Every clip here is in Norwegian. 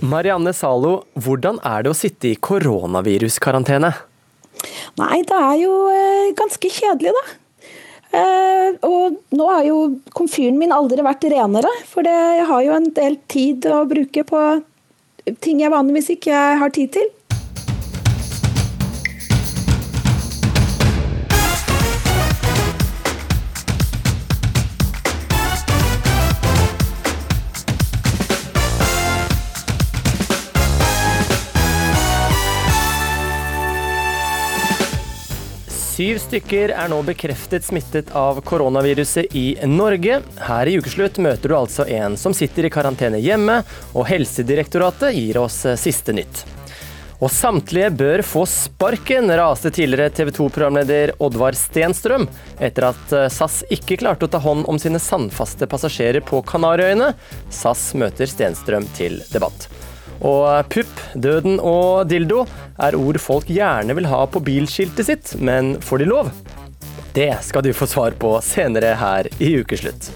Marianne Zalo, hvordan er det å sitte i koronaviruskarantene? Nei, det er jo eh, ganske kjedelig, da. Eh, og nå har jo komfyren min aldri vært renere, for jeg har jo en del tid å bruke på ting jeg vanligvis ikke har tid til. Syv stykker er nå bekreftet smittet av koronaviruset i Norge. Her i Ukeslutt møter du altså en som sitter i karantene hjemme, og Helsedirektoratet gir oss siste nytt. Og samtlige bør få sparken, raste tidligere TV 2-programleder Oddvar Stenstrøm etter at SAS ikke klarte å ta hånd om sine sandfaste passasjerer på Kanariøyene. SAS møter Stenstrøm til debatt. Og pupp, døden og dildo er ord folk gjerne vil ha på bilskiltet sitt, men får de lov? Det skal du få svar på senere her i Ukeslutt.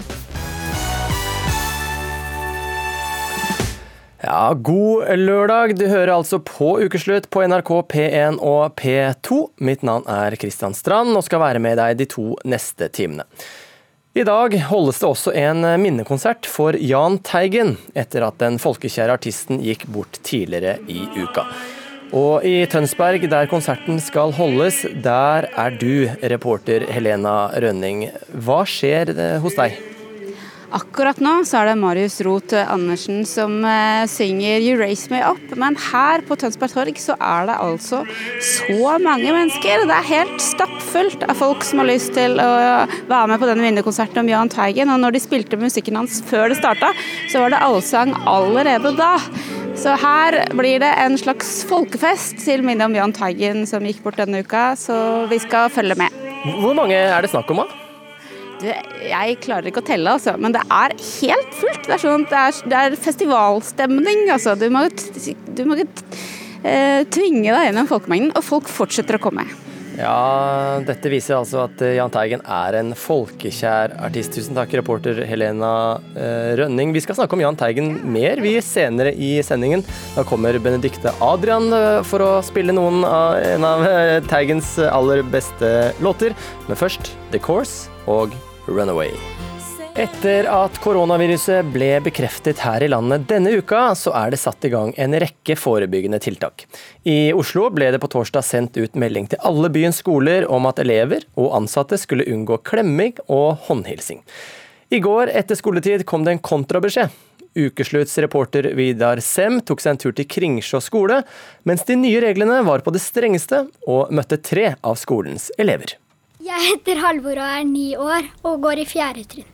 Ja, god lørdag. Du hører altså på Ukeslutt på NRK P1 og P2. Mitt navn er Kristian Strand og skal være med deg de to neste timene. I dag holdes det også en minnekonsert for Jahn Teigen, etter at den folkekjære artisten gikk bort tidligere i uka. Og i Tønsberg, der konserten skal holdes, der er du, reporter Helena Rønning. Hva skjer hos deg? Akkurat nå så er det Marius Roth Andersen som eh, synger 'You Raise Me Up', men her på Tønsberg Torg så er det altså så mange mennesker. Det er helt stappfullt av folk som har lyst til å være med på denne vinnerkonserten om Jahn Teigen. Og når de spilte musikken hans før det starta, så var det allsang allerede da. Så her blir det en slags folkefest til minne om Jahn Teigen som gikk bort denne uka, så vi skal følge med. Hvor mange er det snakk om, da? Jeg klarer ikke å telle, altså, men det er helt fullt. Det er, sånn, det er, det er festivalstemning, altså. Du må, du må uh, tvinge deg gjennom folkemengden, og folk fortsetter å komme. Ja, dette viser altså at Jahn Teigen er en folkekjær artist. Tusen takk, reporter Helena uh, Rønning. Vi skal snakke om Jahn Teigen mer vi senere i sendingen. Da kommer Benedicte Adrian uh, for å spille noen av en av Teigens aller beste låter. Men først The Course og Runaway. Etter at koronaviruset ble bekreftet her i landet denne uka, så er det satt i gang en rekke forebyggende tiltak. I Oslo ble det på torsdag sendt ut melding til alle byens skoler om at elever og ansatte skulle unngå klemming og håndhilsing. I går etter skoletid kom det en kontrabeskjed. Ukeslutts reporter Vidar Sem tok seg en tur til Kringsjå skole, mens de nye reglene var på det strengeste og møtte tre av skolens elever. Jeg heter Halvor og er ni år og går i fjerde trinn.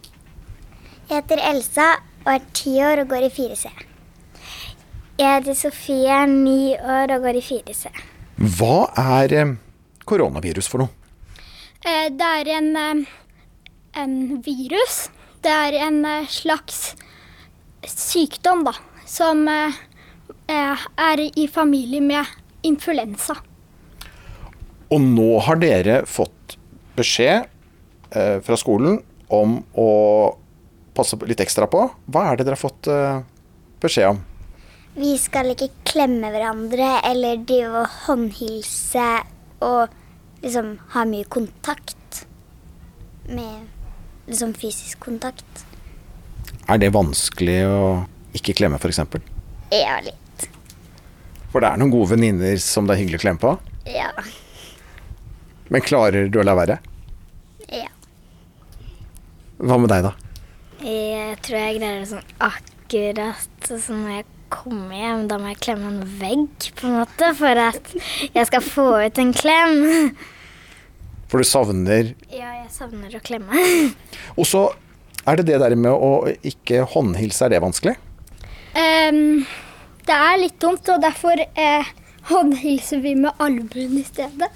Jeg heter Elsa og er ti år og går i 4C. Jeg heter Sofie, er ni år og går i 4C. Hva er eh, koronavirus for noe? Eh, det er en, eh, en virus. Det er en slags sykdom, da, som er i familie med influensa. Og nå har dere fått beskjed eh, fra skolen om å passe litt ekstra på. Hva er det dere har fått eh, beskjed om? Vi skal ikke klemme hverandre eller drive og håndhilse og liksom ha mye kontakt. Med liksom fysisk kontakt. Er det vanskelig å ikke klemme, f.eks.? Ja, litt. For det er noen gode venninner som det er hyggelig å klemme på? Ja. Men klarer du å la være? Ja. Hva med deg, da? Jeg tror jeg greier det sånn akkurat sånn når jeg kommer hjem. Da må jeg klemme en vegg, på en måte, for at jeg skal få ut en klem. For du savner Ja, jeg savner å klemme. Og så er det det der med å ikke håndhilse, er det vanskelig? Um, det er litt dumt, og derfor eh, håndhilser vi med albuen i stedet.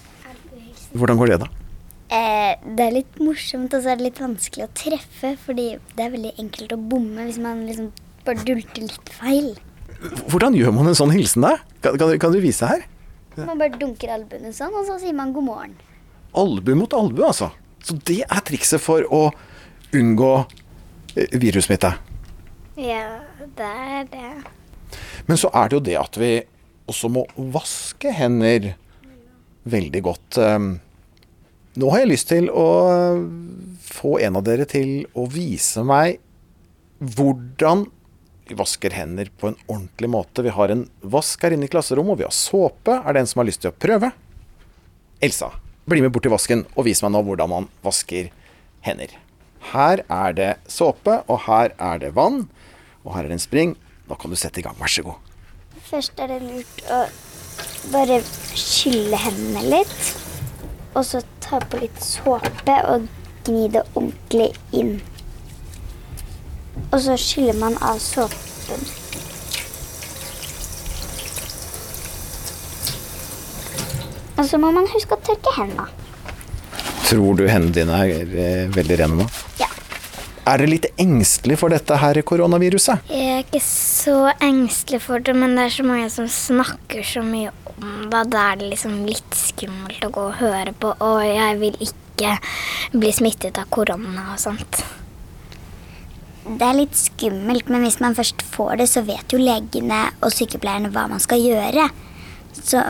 Hvordan går det, da? Eh, det er litt morsomt, og så er det litt vanskelig å treffe. Fordi det er veldig enkelt å bomme hvis man liksom bare dulter litt feil. Hvordan gjør man en sånn hilsen, da? Kan, kan, kan du vise her? Man bare dunker albuene sånn, og så sier man god morgen. Albue mot albue, altså. Så det er trikset for å unngå virussmitte? Ja, det er det. Men så er det jo det at vi også må vaske hender veldig godt. Um, Nå har jeg lyst til å få en av dere til å vise meg hvordan vi vasker hender på en ordentlig måte. Vi har en vask her inne i klasserommet, og vi har såpe. Er det en som har lyst til å prøve? Elsa, bli med bort til vasken og vis meg nå hvordan man vasker hender. Her er det såpe, og her er det vann. Og her er det en spring. Nå kan du sette i gang. Vær så god. Først er det lurt å bare skylle hendene litt. Og så ta på litt såpe og gni det ordentlig inn. Og så skyller man av såpen. Og så må man huske å tørke hendene. Tror du hendene dine er eh, veldig rene nå? Ja. Er dere litt engstelig for dette her koronaviruset? Jeg er ikke så engstelig for det, men det er så mange som snakker så mye om det. Da er det liksom litt skummelt å gå og høre på, og jeg vil ikke bli smittet av korona og sånt. Det er litt skummelt, men hvis man først får det, så vet jo legene og sykepleierne hva man skal gjøre. Så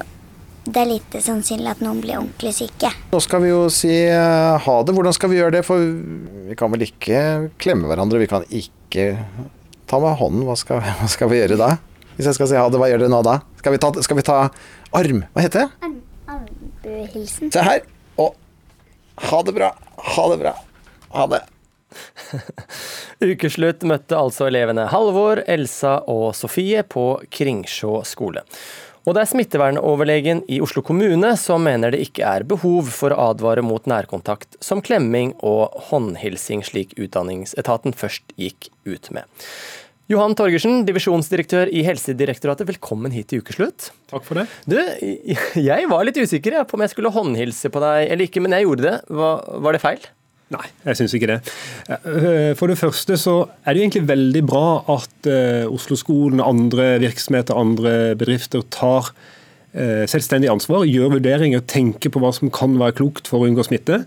det er lite sannsynlig at noen blir ordentlig syke. Nå skal vi jo si eh, ha det. Hvordan skal vi gjøre det? For vi kan vel ikke klemme hverandre? Vi kan ikke ta med hånden. Hva skal, hva skal vi gjøre da? Hvis jeg skal si ha det, hva gjør dere nå da? Skal vi ta, skal vi ta arm? Hva heter det? Armbuehilsen. Se her. Og ha det bra. Ha det bra. Ha det. Ukeslutt møtte altså elevene Halvor, Elsa og Sofie på Kringsjå skole. Og det er smittevernoverlegen i Oslo kommune som mener det ikke er behov for å advare mot nærkontakt som klemming og håndhilsing, slik Utdanningsetaten først gikk ut med. Johan Torgersen, divisjonsdirektør i Helsedirektoratet, velkommen hit til ukeslutt. Takk for det. Du, jeg var litt usikker på om jeg skulle håndhilse på deg eller ikke, men jeg gjorde det. Var, var det feil? Nei, jeg syns ikke det. For det første så er det jo egentlig veldig bra at Oslo-skolen, andre virksomheter, andre bedrifter tar selvstendig ansvar, gjør vurderinger, tenker på hva som kan være klokt for å unngå smitte.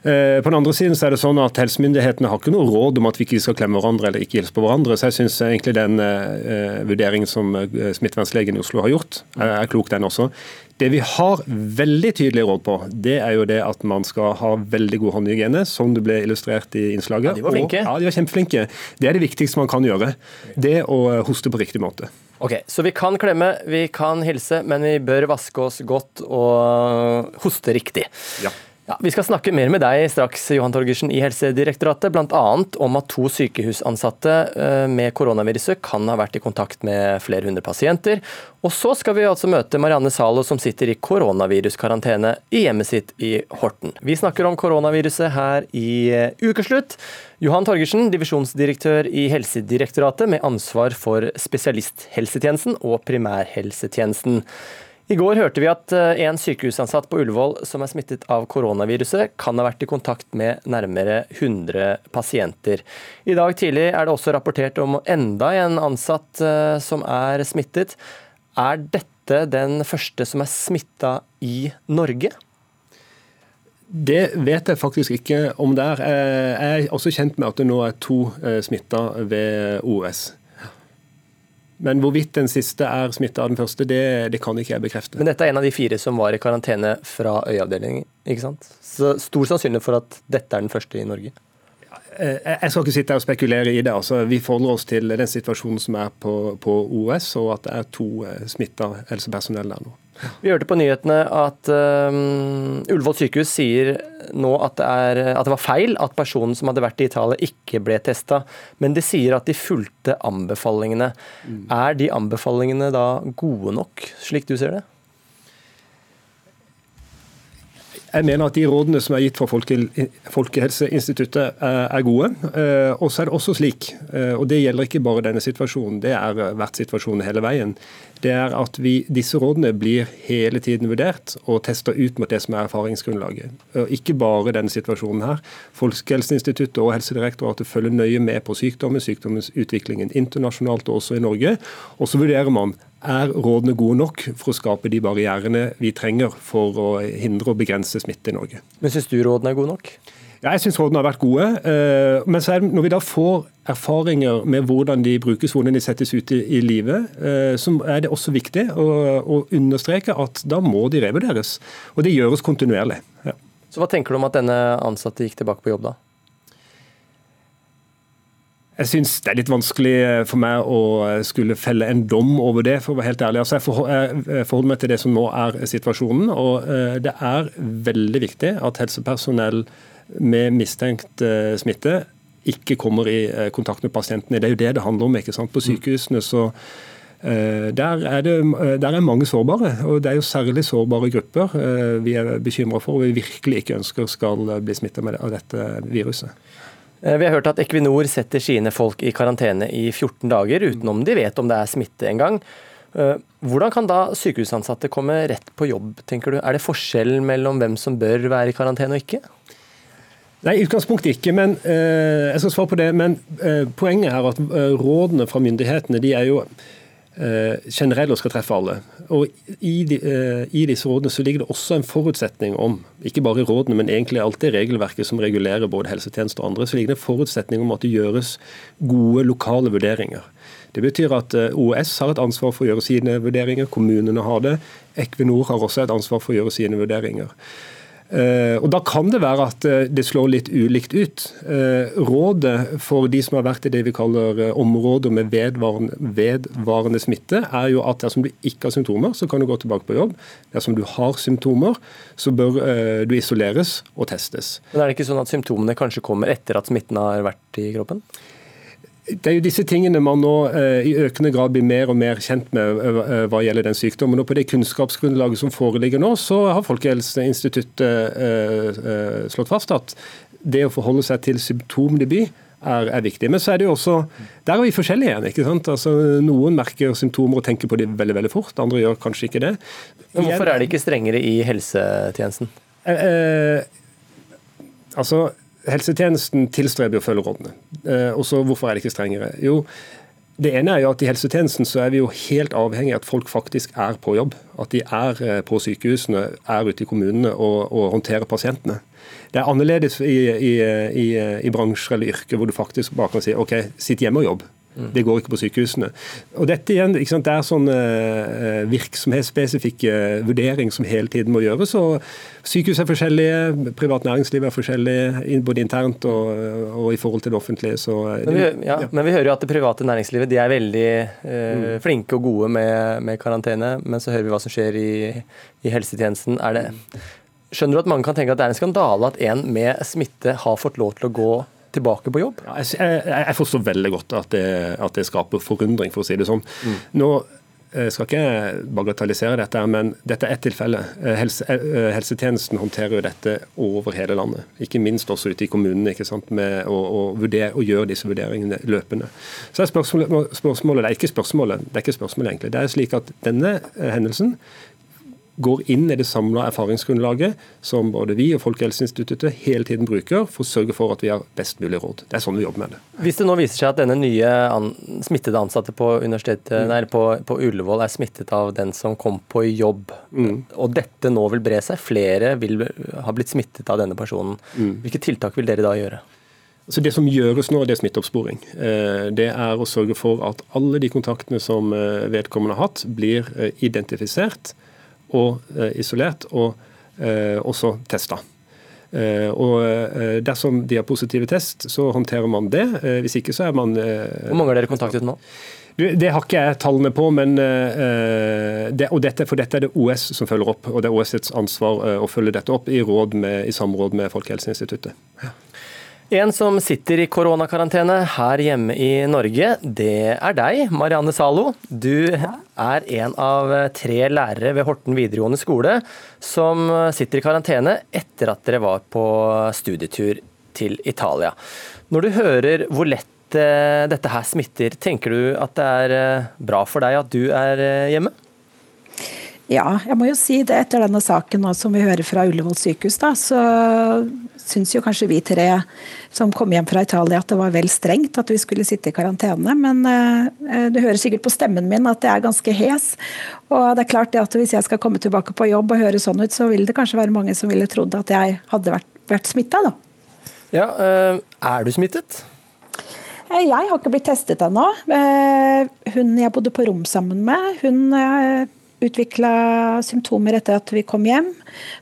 På den andre siden så er det sånn at Helsemyndighetene har ikke noe råd om at vi ikke skal klemme hverandre eller ikke hilse på hverandre. Så jeg syns egentlig den vurderingen som smittevernlegen i Oslo har gjort, er klok, den også. Det vi har veldig tydelig råd på, det er jo det at man skal ha veldig god håndhygiene, som det ble illustrert i innslaget. Ja, de var flinke. Og, ja, de var kjempeflinke. Det er det viktigste man kan gjøre. Det å hoste på riktig måte. Ok, Så vi kan klemme, vi kan hilse, men vi bør vaske oss godt og hoste riktig. Ja. Ja, vi skal snakke mer med deg straks, Johan Torgersen i Helsedirektoratet, bl.a. om at to sykehusansatte med koronaviruset kan ha vært i kontakt med flere hundre pasienter. Og så skal vi altså møte Marianne Zalo, som sitter i koronaviruskarantene i hjemmet sitt i Horten. Vi snakker om koronaviruset her i Ukeslutt. Johan Torgersen, divisjonsdirektør i Helsedirektoratet med ansvar for spesialisthelsetjenesten og primærhelsetjenesten. I går hørte vi at en sykehusansatt på Ullevål som er smittet av koronaviruset, kan ha vært i kontakt med nærmere 100 pasienter. I dag tidlig er det også rapportert om enda en ansatt som er smittet. Er dette den første som er smitta i Norge? Det vet jeg faktisk ikke om det er. Jeg er også kjent med at det nå er to smitta ved OS. Men hvorvidt den siste er smitta av den første, det, det, kan ikke jeg bekrefte. Men dette er en av de fire som var i karantene fra øyeavdelingen, ikke sant? Så stor sannsynlighet for at dette er den første i Norge? Jeg skal ikke sitte her og spekulere i det. altså Vi forholder oss til den situasjonen som er på, på OS, og at det er to smitta helsepersonell der nå. Vi hørte på nyhetene at um, Ullevål sykehus sier nå at det, er, at det, var feil at personen som hadde vært i Italia ikke ble testa, men de sier at de fulgte anbefalingene. Mm. Er de anbefalingene da gode nok, slik du ser det? Jeg mener at de rådene som er gitt fra Folkehelseinstituttet er gode. Og så er det også slik, og det gjelder ikke bare denne situasjonen, det er vært situasjonen hele veien, det er at vi, disse rådene blir hele tiden vurdert og testa ut mot det som er erfaringsgrunnlaget. Ikke bare denne situasjonen her. Folkehelseinstituttet og Helsedirektoratet følger nøye med på sykdommen, sykdommens utviklingen internasjonalt og også i Norge. Og så vurderer man er rådene gode nok for å skape de barrierene vi trenger for å hindre og begrense smitte i Norge. Men Syns du rådene er gode nok? Ja, jeg syns rådene har vært gode. Eh, men det, når vi da får erfaringer med hvordan de brukes, hvordan de settes ut i, i livet, eh, så er det også viktig å, å, understreke at da må de revurderes. Og det gjøres kontinuerlig. Ja. Så Hva tenker du om at denne ansatte gikk tilbake på jobb da? Jeg syns det er litt vanskelig for meg å skulle felle en dom over det, for å være helt ærlig. Altså, jeg forholder meg til det som nå er situasjonen. og Det er veldig viktig at helsepersonell med mistenkt eh, smitte ikke kommer i eh, kontakt med pasientene. Det er jo det det handler om. ikke sant? På sykehusene så eh, der er, det, der er mange sårbare, og det er jo særlig sårbare grupper vi er bekymra for og vi virkelig ikke ønsker skal bli smitta av dette viruset. Vi har hørt at Equinor setter sine folk i karantene i 14 dager, utenom de vet om det er smitte en gang. Hvordan kan da sykehusansatte komme rett på jobb, tenker du? Er det forskjell mellom hvem som bør være i karantene og ikke? Nei, i utgangspunktet ikke. men eh, jeg skal svare på det, men eh, Poenget er at eh, rådene fra myndighetene de er jo eh, generelle og skal treffe alle. Og i, de, eh, I disse rådene så ligger det også en forutsetning om, ikke bare i rådene, men egentlig alt det regelverket som regulerer både helsetjenester og andre, så ligger det en forutsetning om at det gjøres gode lokale vurderinger. Det betyr at eh, OS har et ansvar for å gjøre sine vurderinger, kommunene har det. Equinor har også et ansvar for å gjøre sine vurderinger. Eh, og Da kan det være at eh, det slår litt ulikt ut. Eh, rådet for de som har vært i det vi kaller områder med vedvarende, vedvarende smitte, er jo at dersom du ikke har symptomer, så kan du gå tilbake på jobb. Dersom du har symptomer, så bør du isoleres og testes. Men Er det ikke sånn at symptomene kanskje kommer etter at smitten har vært i kroppen? Det er jo disse tingene man nå eh, i økende grad blir mer og mer kjent med eh, hva gjelder den sykdommen. Og På det kunnskapsgrunnlaget som foreligger nå, så har Folkehelseinstituttet eh, slått fast at det å forholde seg til symptomdebut er, er, viktig. Men så er det jo også, der er vi forskjellige igjen. ikke sant? Altså, Noen merker symptomer og tenker på dem veldig veldig fort, andre gjør kanskje ikke det. Men Hvorfor er det ikke strengere i helsetjenesten? Eh, eh, altså, helsetjenesten tilstreber å følge rådene. Eh, og så Hvorfor er det ikke strengere? Jo, det ene er jo at I helsetjenesten så er vi jo helt avhengig av at folk faktisk er på jobb. At de er eh, på sykehusene, er ute i kommunene og, og håndterer pasientene. Det er annerledes i, i, i, i bransjer eller yrker hvor du faktisk bare kan si OK, sitt hjemme og jobb. Det går ikke på sykehusene. Og dette igjen, sant, Det er sånne uh, virksomhetsspesifikke vurderinger som hele tiden må gjøres. og Sykehus er forskjellige, privat næringsliv er forskjellig, både internt og, og, i forhold til det offentlige. Så, eh, men, vi, ja, ja. men vi hører jo at det private næringslivet de er veldig eh, mm. flinke og gode med, med, karantene, men så hører vi hva som skjer i, i helsetjenesten. Er det, skjønner du at mange kan tenke at det er en skandale at en med smitte har fått lov til å gå tilbake på jobb? Ja, jeg, jeg, forstår veldig godt at det, at det, skaper forundring, for å si det sånn. Mm. Nå jeg eh, skal ikke bagatellisere dette, men dette er ett tilfelle. Eh, helse, eh, helsetjenesten håndterer jo dette over hele landet, ikke minst også ute i kommunene, ikke sant, med å, å, vurdere, å gjøre disse vurderingene løpende. Så er spørsmålet, spørsmålet, Det er ikke spørsmålet, det er ikke spørsmålet egentlig. Det er slik at denne hendelsen går inn i det samla erfaringsgrunnlaget som både vi og Folkehelseinstituttet hele tiden bruker for å sørge for at vi har best mulig råd. Det er sånn vi jobber med det. Hvis det nå viser seg at denne nye an smittede ansatte på, mm. nei, på, på, Ullevål er smittet av den som kom på jobb, mm. og dette nå vil bre seg, flere vil ha blitt smittet av denne personen, mm. hvilke tiltak vil dere da gjøre? Så Det som gjøres nå, det er smitteoppsporing. Eh, det er å sørge for at alle de kontaktene som eh, vedkommende har hatt, blir eh, identifisert og eh, isolert, og eh, også testa. Eh, og Dersom de har positive test, så håndterer man det. Hvis ikke, så er man Hvor mange har dere kontaktet nå? Det har ikke jeg tallene på, men det, dette, for dette er det OS som følger opp. og Det er OS' ansvar å følge dette opp i, med, i samråd med Folkehelseinstituttet. Ja. En som sitter i koronakarantene her hjemme i Norge, det er deg, Marianne Zalo. Du er en av tre lærere ved Horten videregående skole som sitter i karantene etter at dere var på studietur til Italia. Når du hører hvor lett eh, dette her smitter, tenker du at det er eh, bra for deg at du er eh, hjemme? Ja, jeg må jo si det etter denne saken nå som vi hører fra Ullevål sykehus, da, så syns jo kanskje vi tre som kom hjem fra Italia at det var vel strengt at vi skulle sitte i karantene. Men eh, du hører sikkert på stemmen min at jeg er ganske hes. Og det er klart at hvis jeg skal komme tilbake på jobb og høre sånn ut, så vil det kanskje være mange som ville trodd at jeg hadde vært, vært smitta, da. Ja, Er du smittet? Jeg har ikke blitt testet ennå. Hun jeg bodde på rom sammen med, hun utvikla symptomer etter at vi kom hjem.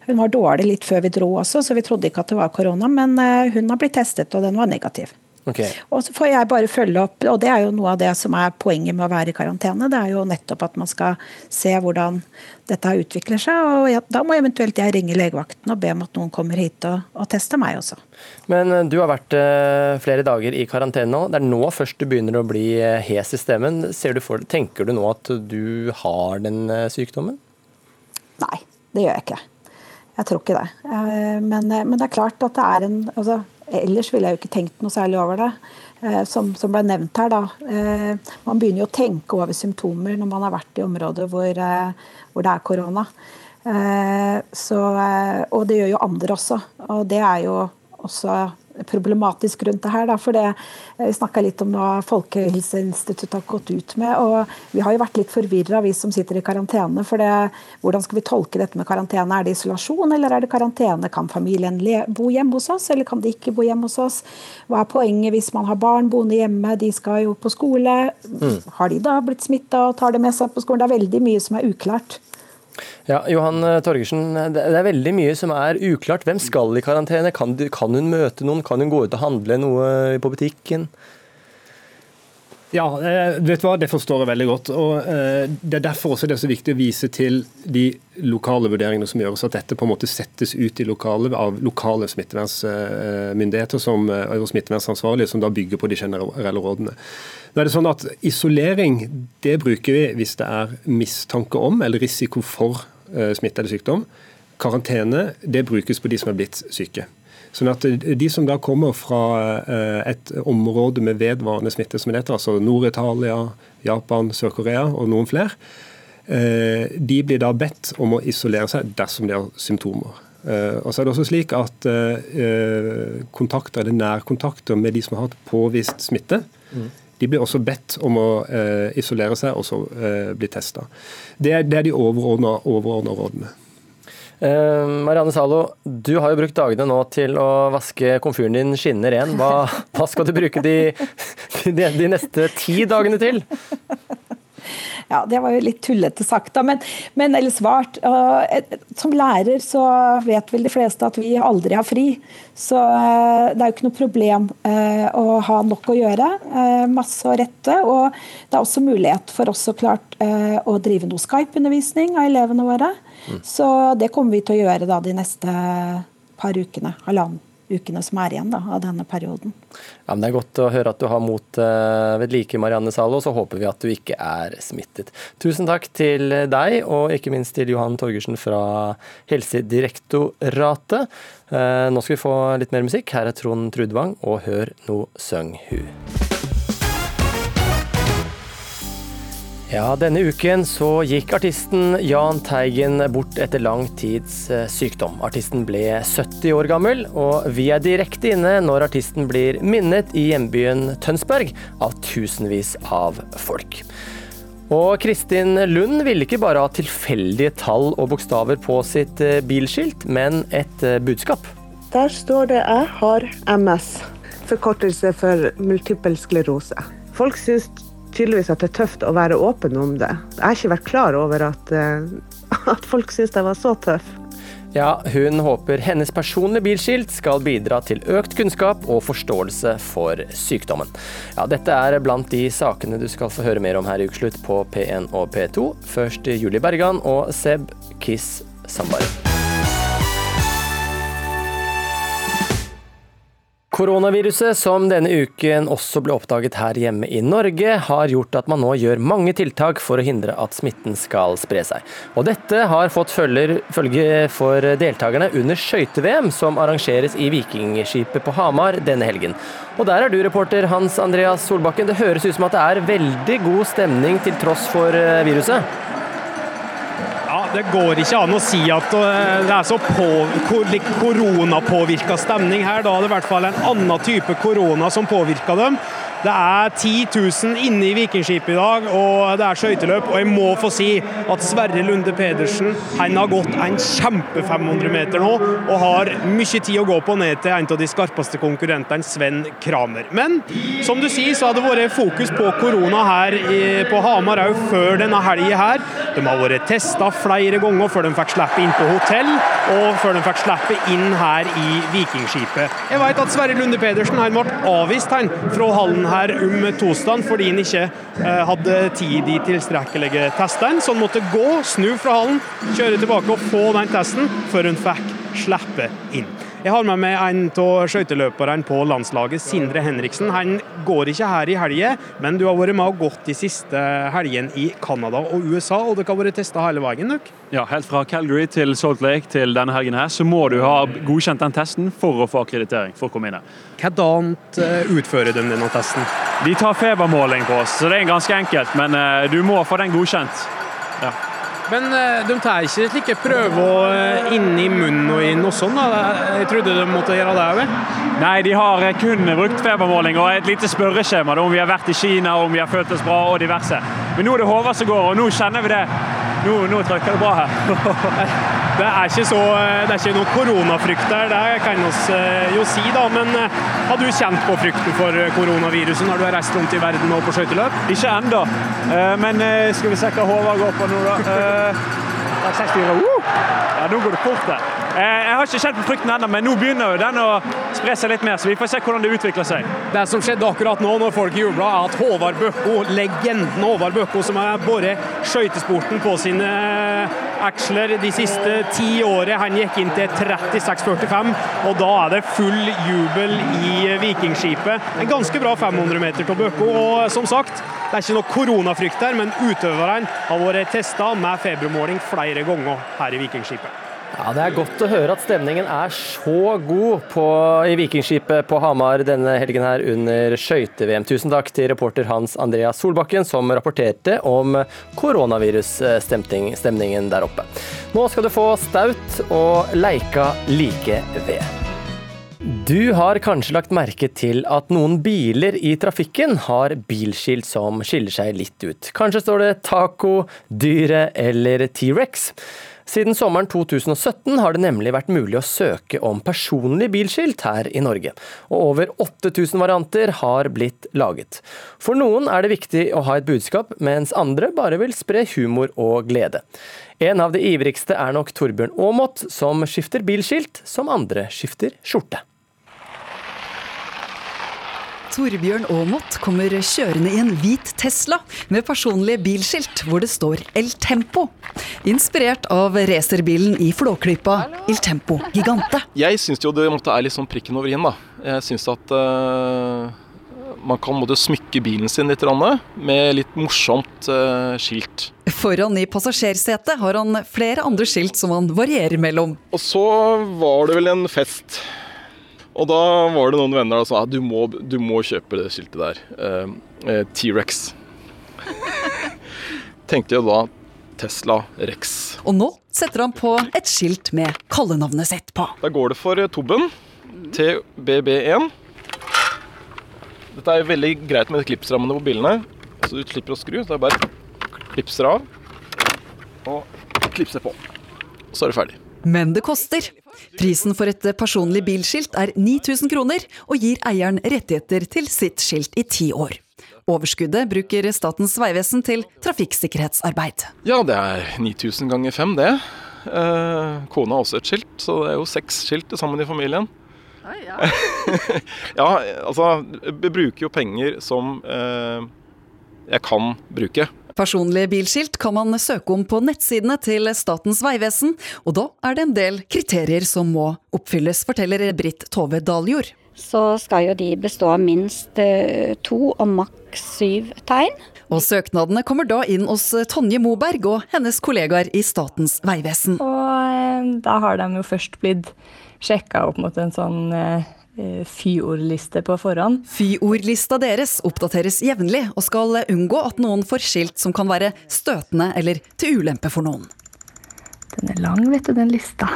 Hun var dårlig litt før vi dro også, så vi trodde ikke at det var korona. Men hun har blitt testet, og den var negativ. Okay. Og så får jeg bare følge opp, og det er jo noe av det som er poenget med å være i karantene. Det er jo nettopp at man skal se hvordan dette utvikler seg. Og jeg, da må eventuelt jeg ringe legevakten og be om at noen kommer hit og, og tester meg også. Men eh, du har vært uh, flere dager i karantene nå. Det er nå først du begynner å bli uh, hes i stemmen. Du for, tenker du nå at du har den sykdommen? Nei, det gjør jeg ikke. Jeg tror ikke det. Men, men det er klart at det er en altså, Ellers ville jeg jo ikke tenkt noe særlig over det. Eh, som, som ble nevnt her, da. Eh, man begynner jo å tenke over symptomer når man har vært i områder hvor, eh, hvor det er korona. Så, og det gjør jo andre også. Og det er jo også problematisk rundt det her. Da, for det, Vi snakka litt om hva Folkehelseinstituttet har gått ut med. og Vi har jo vært litt forvirra, vi som sitter i karantene. for det, Hvordan skal vi tolke dette med karantene? Er det isolasjon, eller er det karantene? Kan familien bo hjemme hos oss, eller kan de ikke bo hjemme hos oss? Hva er poenget hvis man har barn boende hjemme, de skal jo på skole. Mm. Har de da blitt smitta og tar det med seg på skolen? Det er veldig mye som er uklart. Ja, Johan eh, Torgersen, det er veldig mye som er uklart. Hvem skal i karantene? Kan, kan hun møte noen? Kan hun gå ut og handle noe på butikken? Ja, eh, vet du hva? det forstår jeg veldig godt. og eh, Det er derfor også det er så viktig å vise til de lokale vurderingene som gjøres, at dette på en måte settes ut i lokale av lokale smittevernsmyndigheter som, og smittevernsansvarlige, som da bygger på de generelle rådene. Nå er det sånn at Isolering det bruker vi hvis det er mistanke om eller risiko for smitte eller sykdom. Karantene det brukes på de som er blitt syke. Sånn at De som da kommer fra eh, et område med vedvarende smitte, som det heter, altså Nord-Italia, Japan, Sør-Korea og noen flere, eh, de blir da bedt om å isolere seg dersom de har symptomer. Eh, og så er det også slik at kontakter eller nærkontakter med de som har hatt påvist smitte, mm. De blir også bedt om å isolere seg og så bli testa. Det, det, er de overordna rådene. Eh, Marianne Zalo, du har jo brukt dagene nå til å vaske komfyren din skinner ren. Hva, hva skal du bruke de, de, de, neste ti dagene til? Ja, det var jo litt tullete sagt, da, men, men eller svart. Som lærer så vet vel de fleste at vi aldri har fri. Så eh, det er jo ikke noe problem eh, å ha nok å gjøre. Masse å rette. Og det er også mulighet for oss så klart å drive noe Skype-undervisning av elevene våre. Så det kommer vi til å gjøre da de neste par ukene, halvannen ukene som er igjen da, av denne perioden. Ja, men Det er godt å høre at du har mot uh, ved like, Marianne Zalo. Så håper vi at du ikke er smittet. Tusen takk til deg, og ikke minst til Johan Torgersen fra Helsedirektoratet. Uh, nå skal vi få litt mer musikk. Her er Trond Trudvang, og hør no søng hu. Ja, Denne uken så gikk artisten Jahn Teigen bort etter lang tids eh, sykdom. Artisten ble 70 år gammel, og vi er direkte inne når artisten blir minnet i hjembyen Tønsberg av tusenvis av folk. Og Kristin Lund ville ikke bare ha tilfeldige tall og bokstaver på sitt eh, bilskilt, men et eh, budskap. Der står det 'Jeg har MS', forkortelse for multippel sklerose. Folk syns tydeligvis at det er tøft å være åpen om det. Jeg har ikke vært klar over at, eh, at folk syns jeg var så tøff. Ja, hun håper hennes personlige bilskilt skal bidra til økt kunnskap og forståelse for sykdommen. Ja, dette er blant de sakene du skal få høre mer om her i Ukeslutt på P1 og P2. Først Julie Bergan og Seb Kiss Sambari. Koronaviruset, som denne uken også ble oppdaget her hjemme i Norge, har gjort at man nå gjør mange tiltak for å hindre at smitten skal spre seg. Og dette har fått følger, følge for deltakerne under skøyte-VM, som arrangeres i Vikingskipet på Hamar denne helgen. Og der er du reporter Hans Andreas Solbakken. Det høres ut som at det er veldig god stemning til tross for eh, viruset? Det går ikke an å si at eh, det er så koronapåvirka stemning her. Da er det i hvert fall en annen type korona som påvirker dem. Det er 10 000 inne i Vikingskipet i dag, og det er skøyteløp. Og jeg må få si at Sverre Lunde Pedersen han har gått en kjempe 500 meter nå, og har mye tid å gå på ned til en av de skarpeste konkurrentene, Sven Kramer. Men som du sier, så har det vært fokus på korona her på Hamar òg før denne helga her. De har vært testa flere ganger før de fikk slippe inn på hotell, og før de fikk slippe inn her i Vikingskipet. Jeg vet at Sverre Lunde Pedersen han ble avvist han, fra hallen her om torsdagen fordi han ikke eh, hadde tid i tilstrekkelige testene. Så han måtte gå, snu fra hallen, kjøre tilbake og få den testen før hun fikk slippe inn. Jeg har med meg en av skøyteløperne på landslaget, Sindre Henriksen. Han går ikke her i helga, men du har vært med og gått de siste helgene i Canada og USA, og dere har vært testa hele veien? Dere. Ja, Helt fra Calgary til Salt Lake til denne helgen her, så må du ha godkjent den testen for å få akkreditering for å komme inn her. Hvordan eh, utfører de denne testen? De tar febermåling på oss, så det er ganske enkelt, men eh, du må få den godkjent. Ja. Men eh, de tar ikke slike prøver inni inn i munnen og inn og sånn? da? Jeg trodde de måtte gjøre det òg? Nei, de har eh, kun brukt febermåling og et lite spørreskjema om vi har vært i Kina, om vi har følt oss bra og diverse. Men nå er det Håvard som går, og nå kjenner vi det. Nå, nå trykker det bra her. det er ikke så, det er ikke noe koronafrykt der, det kan vi jo si, da. Men har du kjent på frykten for koronaviruset når du har reist rundt i verden og på skøyteløp? Ikke ennå, men skal vi se hva Håvard går på nå, da. 64. Uh! Ja, nå går det fort der. Jeg har ikke kjent på frykten ennå, men nå begynner jo den å spre seg litt mer. Så vi får se hvordan det utvikler seg. Det som skjedde akkurat nå, når folk jubla, er at Håvard Bøkko, legenden Håvard Bøkko, som har båret skøytesporten på sine aksler de siste ti årene, han gikk inn til 36,45, og da er det full jubel i Vikingskipet. En ganske bra 500 meter til Bøkko, og som sagt, det er ikke noe koronafrykt der, men utøverne har vært testa med febermåling flere ganger her i Vikingskipet. Ja, Det er godt å høre at stemningen er så god på, i Vikingskipet på Hamar denne helgen her under skøyte-VM. Tusen takk til reporter Hans Andreas Solbakken som rapporterte om koronavirusstemningen der oppe. Nå skal du få staut og leika like ved. Du har kanskje lagt merke til at noen biler i trafikken har bilskilt som skiller seg litt ut. Kanskje står det Taco, Dyret eller T-rex. Siden sommeren 2017 har det nemlig vært mulig å søke om personlig bilskilt her i Norge, og over 8000 varianter har blitt laget. For noen er det viktig å ha et budskap, mens andre bare vil spre humor og glede. En av de ivrigste er nok Torbjørn Aamodt, som skifter bilskilt som andre skifter skjorte. Torbjørn Aamodt kommer kjørende i en hvit Tesla med personlige bilskilt hvor det står El Tempo. Inspirert av racerbilen i Flåklypa Il Tempo Gigante. Jeg syns jo det måtte er litt sånn prikken over i-en, da. Jeg syns at uh, man kan måtte smykke bilen sin litt med litt morsomt uh, skilt. Foran i passasjersetet har han flere andre skilt som han varierer mellom. Og så var det vel en fest og da var det noen venner som sa at du må, du må kjøpe det skiltet der. Eh, uh, T-rex. Tenkte jeg da Tesla Rex. Og nå setter han på et skilt med kallenavnet sitt på. Da går det for Tobben. TBB1. Dette er veldig greit med klipsrammene på bilene. Så du slipper å skru. Så det er bare klipser av og klipser på. Så er det ferdig. Men det koster. Prisen for et personlig bilskilt er 9000 kroner, og gir eieren rettigheter til sitt skilt i ti år. Overskuddet bruker Statens vegvesen til trafikksikkerhetsarbeid. Ja, det er 9000 ganger fem, det. Eh, kona har også et skilt, så det er jo seks skilt til sammen i familien. Ja. ja, altså Vi bruker jo penger som eh, jeg kan bruke. Personlige bilskilt kan man søke om på nettsidene til Statens vegvesen, og da er det en del kriterier som må oppfylles, forteller Britt Tove Daljord. Så skal jo de bestå av minst eh, to og maks syv tegn. Og søknadene kommer da inn hos Tonje Moberg og hennes kollegaer i Statens vegvesen. Og eh, da har de jo først blitt sjekka opp mot en sånn eh, Eh, fyordliste på forhånd. Fyordlista deres oppdateres jevnlig, og skal unngå at noen får skilt som kan være støtende eller til ulempe for noen. Den er lang, vet du, den lista.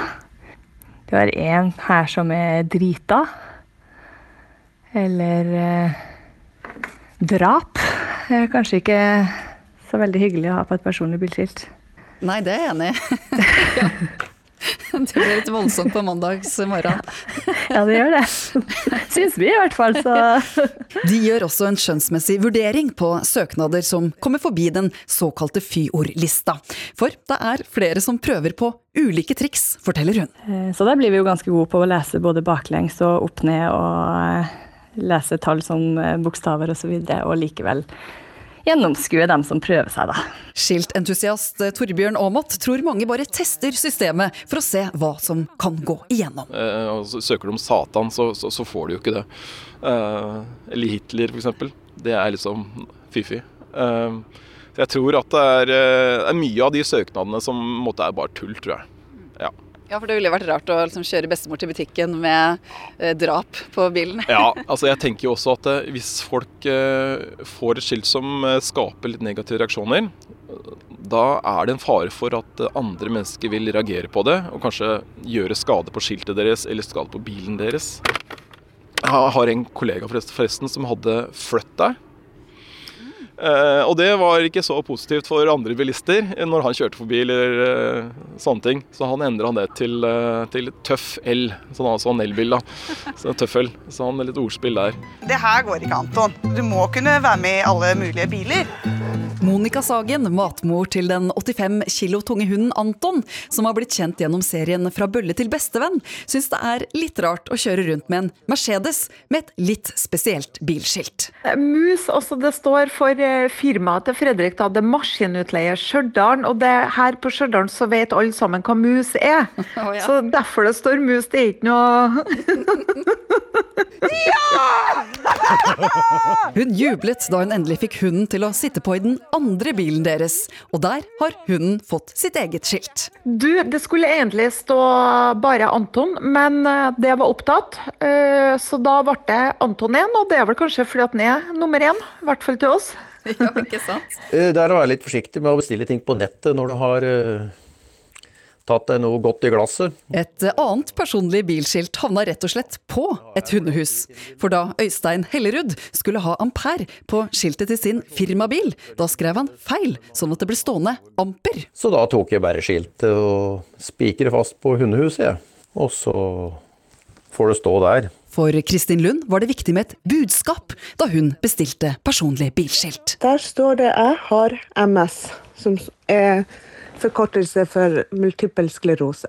Du har en her som er drita. Eller eh, Drap er kanskje ikke så veldig hyggelig å ha på et personlig bilskilt. Nei, det er jeg enig i. Det blir litt voldsomt på mandags morgen. Ja, det gjør det. Syns vi i hvert fall, så De gjør også en skjønnsmessig vurdering på søknader som kommer forbi den såkalte fyordlista. For det er flere som prøver på ulike triks, forteller hun. Eh, Så der blir vi jo ganske gode på å lese både baklengs og opp ned, og eh, lese tall som eh, bokstaver osv., og, så videre, og likevel gjennomskue dem som prøver seg, da. Skiltentusiast Torbjørn Aamodt tror mange bare tester systemet for å se hva som kan gå igjennom. Eh, søker du om Satan, så, så, så får du jo ikke det. Eh, eller Hitler, f.eks. Det er liksom fy-fy. Eh, jeg tror at det er, eh, er mye av de søknadene som måtte, er bare tull, tror jeg. Ja. For det ville vært rart å liksom, kjøre bestemor til butikken med eh, drap på bilen. Ja, altså jeg tenker jo også at eh, hvis folk eh, får et skilt som eh, skaper litt negative reaksjoner, da er det en fare for at andre mennesker vil reagere på det, og kanskje gjøre skade på skiltet deres eller skade på bilen deres. Jeg har en kollega forresten, som hadde flytt der. Eh, og det var ikke så positivt for andre bilister når han kjørte forbi eller eh, sånne ting. Så han endra det til, eh, til tøff L, sånn altså en elbil. da. Så tøffel. Så han er litt ordspill der. Det her går ikke, Anton. Du må kunne være med i alle mulige biler. Monica Sagen, matmor til den 85 kilo tunge hunden Anton, som har blitt kjent gjennom serien Fra bølle til bestevenn, syns det er litt rart å kjøre rundt med en Mercedes med et litt spesielt bilskilt. Mus, også det står for firmaet til Fredrik, da, det maskinutleier maskinutleie Stjørdal. Og det, her på Stjørdal så vet alle sammen hva mus er. ja. Så derfor det står mus, det er ikke noe Ja! Hun jublet da hun endelig fikk hunden til å sitte på i den andre bilen deres, og der har hunden fått sitt eget skilt. Du, det skulle egentlig stå bare Anton, men eh, det var opptatt. Eh, Så da ble det Anton 1, og det er vel kanskje fordi at han er nummer én, i hvert fall til oss. Ja, ikke sant? Eh, Det er å være litt forsiktig med å bestille ting på nettet når du har eh, tatt deg noe godt i glasset. Et annet personlig bilskilt havna rett og slett på et hundehus. For da Øystein Hellerud skulle ha ampere på skiltet til sin firmabil, da skrev han feil, sånn at det ble stående amper. Så da tok jeg bare skiltet og spikret fast på hundehuset, jeg. Og så får det stå der. For Kristin Lund var det viktig med et budskap da hun bestilte personlig bilskilt. Der står det 'Jeg har MS', som er forkortelse for multiple sklerose.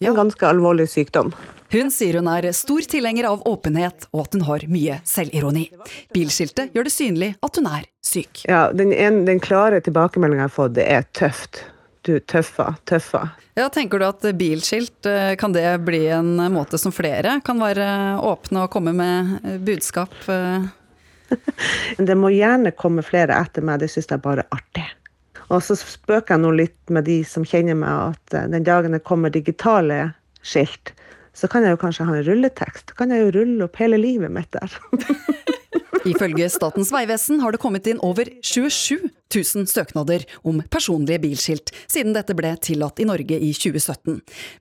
En ganske alvorlig sykdom. Hun sier hun er stor tilhenger av åpenhet, og at hun har mye selvironi. Bilskiltet gjør det synlig at hun er syk. Ja, den, en, den klare tilbakemeldinga jeg har fått, det er tøft. Du, tøffa, tøffa. Ja, Tenker du at bilskilt, eh, kan det bli en måte som flere kan være åpne og komme med eh, budskap? eh? Det må gjerne komme flere etter meg, det syns jeg bare er artig. Og så spøker jeg nå litt med de som kjenner meg, at den dagen det kommer digitale skilt, så kan jeg jo kanskje ha en rulletekst. Da kan jeg jo rulle opp hele livet mitt der. Ifølge Statens vegvesen har det kommet inn over 27 000 søknader om personlige bilskilt siden dette ble tillatt i Norge i 2017.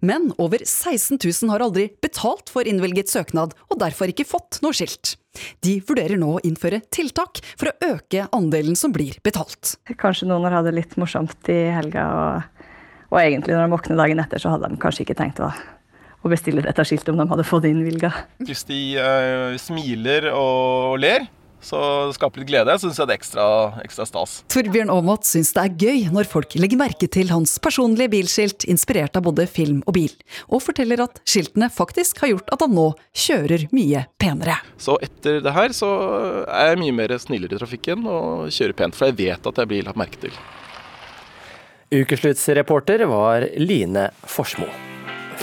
Men over 16 000 har aldri betalt for innvilget søknad, og derfor ikke fått noe skilt. De vurderer nå å innføre tiltak for å øke andelen som blir betalt. Kanskje noen har hatt det litt morsomt i helga, og, og egentlig når de våkner dagen etter, så hadde de kanskje ikke tenkt å, å bestille dette skiltet om de hadde fått det innvilga. Hvis de uh, smiler og ler, så det skaper litt glede, syns jeg det er ekstra, ekstra stas. Torbjørn Aamodt syns det er gøy når folk legger merke til hans personlige bilskilt inspirert av både film og bil, og forteller at skiltene faktisk har gjort at han nå kjører mye penere. Så etter det her så er jeg mye mer snillere i trafikken og kjører pent, for jeg vet at jeg blir lagt merke til. Ukesluttsreporter var Line Forsmo.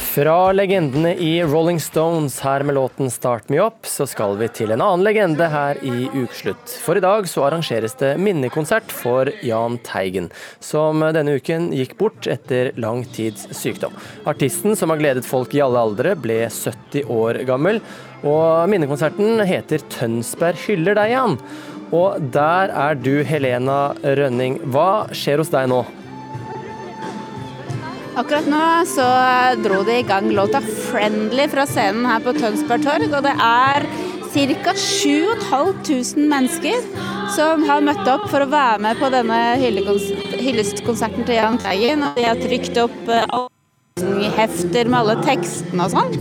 Fra legendene i Rolling Stones her med låten 'Start Me Up', så skal vi til en annen legende her i Ukeslutt. For i dag så arrangeres det minnekonsert for Jahn Teigen, som denne uken gikk bort etter lang tids sykdom. Artisten som har gledet folk i alle aldre, ble 70 år gammel, og minnekonserten heter 'Tønsberg hyller deg', Jan. Og der er du, Helena Rønning. Hva skjer hos deg nå? Akkurat nå så dro de i gang låta 'Friendly' fra scenen her på Tønsberg torg. Og det er ca. 7500 mennesker som har møtt opp for å være med på denne hyllestkonserten til Jahn Teigen. De har trykt opp eh, hefter med alle tekstene og sånn,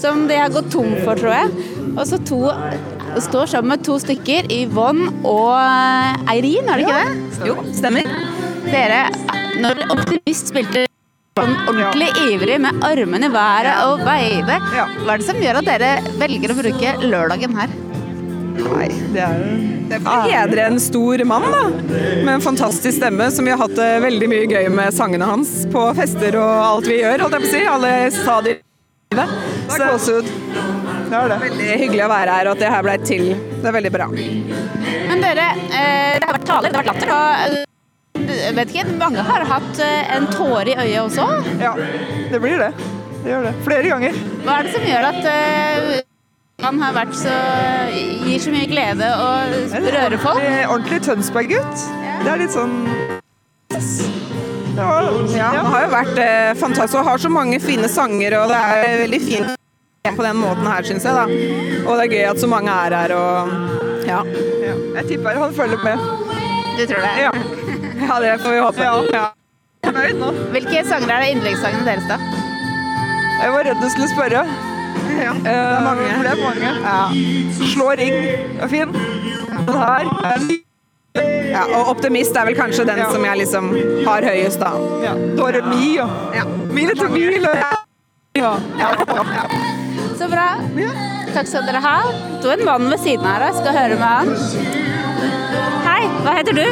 som de har gått tom for, tror jeg. Og så to står sammen med to stykker, Yvonne og eh, Eirin, er det ikke det? Jo, stemmer. Dere, når Optimist spilte sånn ordentlig ivrig med armene i været og veide, hva er det som gjør at dere velger å bruke lørdagen her? Nei, det er, det er for å hedre en stor mann da, med en fantastisk stemme, som vi har hatt det veldig mye gøy med sangene hans på fester og alt vi gjør, holdt jeg på å si. Alle stadier i livet. Det er gåsehud. Det er det. Veldig hyggelig å være her, og at det her ble til. Det er veldig bra. Men dere, eh, det har vært taler, det har vært latter. og eh, jeg vet ikke, Mange har hatt eh, en tåre i øyet også? Ja, det blir det. Det gjør det. Flere ganger. Hva er det som gjør at uh, han har vært så gir så mye glede og rører folk? Ordentlig Tønsberg-gutt. Det er litt sånn ja, Han har jo vært eh, fantastisk og har så mange fine sanger, og det er veldig fint på den måten her, syns jeg. da. Og det er gøy at så mange er her og ja. ja. Jeg tipper han følger med. Du tror det? Ja, ja det får vi håpe. Ja. Ja. Hvilke sanger er det yndlingssangene deres, da? Jeg var redd du skulle spørre. Ja, det er mange. Uh, det er mange. Ja. Slå ring er fin. Den her ja, og Optimist er vel kanskje den som jeg liksom har høyest, da. Ja. Dore Mi og ja. Mine til mil ja. Så bra. Takk skal dere ha. Det er en mann ved siden av her, jeg skal høre med han. Hei, hva heter du?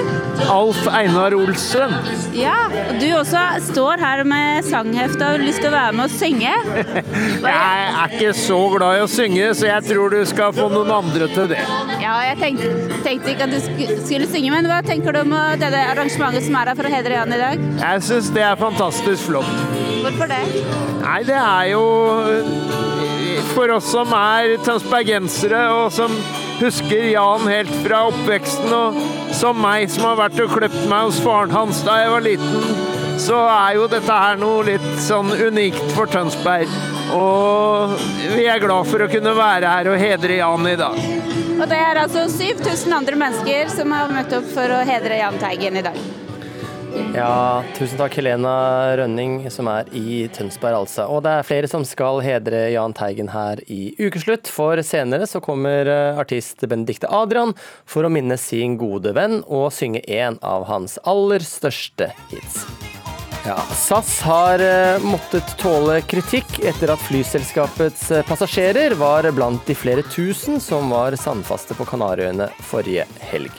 Alf Einar Olsen. Ja, og du også står her med sanghefte og har lyst til å være med og synge. Jeg er ikke så glad i å synge, så jeg tror du skal få noen andre til det. Ja, jeg tenkte, tenkte ikke at du skulle synge, men hva tenker du om dette arrangementet som er her for å hedre Jan i dag? Jeg syns det er fantastisk flott. Hvorfor det? Nei, det er jo for oss som er tønsbergensere, og som husker Jan helt fra oppveksten, og som meg som har vært og kløpt meg hos faren hans da jeg var liten, så er jo dette her noe litt sånn unikt for Tønsberg. Og vi er glad for å kunne være her og hedre Jan i dag. Og det er altså 7000 andre mennesker som har møtt opp for å hedre Jahn Teigen i dag. Ja, tusen takk Helena Rønning, som er i Tønsberg, altså. Og det er flere som skal hedre Jahn Teigen her i ukeslutt, for senere så kommer eh, artist Benedicte Adrian for å minne sin gode venn og synge en av hans aller største hits. Ja, SAS har eh, måttet tåle kritikk etter at flyselskapets eh, passasjerer var blant de flere tusen som var sandfaste på Kanariøyene forrige helg.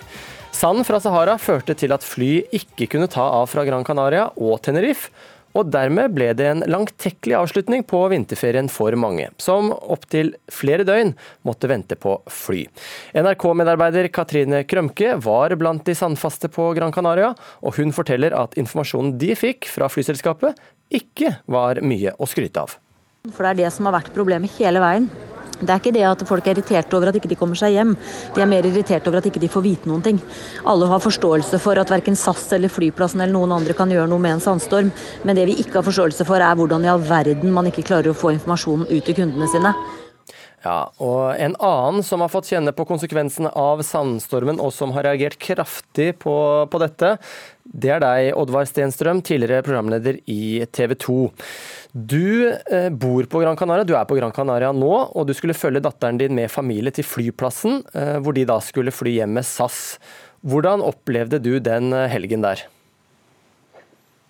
Sanden fra Sahara førte til at fly ikke kunne ta av fra Gran Canaria og Tenerife, og dermed ble det en langtekkelig avslutning på vinterferien for mange, som opptil flere døgn måtte vente på fly. NRK-medarbeider Katrine Krømke var blant de sandfaste på Gran Canaria, og hun forteller at informasjonen de fikk fra flyselskapet ikke var mye å skryte av. For det er det som har vært problemet hele veien. Det er ikke det at folk er irriterte over at ikke de kommer seg hjem. De er mer irritert over at ikke de får vite noen ting. Alle har forståelse for at verken SAS eller flyplassen eller noen andre kan gjøre noe med en sandstorm, men det vi ikke har forståelse for er hvordan i all verden man ikke klarer å få informasjonen ut til kundene sine. Ja, og En annen som har fått kjenne på konsekvensene av sandstormen, og som har reagert kraftig på, på dette, det er deg, Oddvar Stenstrøm, tidligere programleder i TV 2. Du eh, bor på Gran Canaria, du er på Gran Canaria nå, og du skulle følge datteren din med familie til flyplassen, eh, hvor de da skulle fly hjem med SAS. Hvordan opplevde du den eh, helgen der?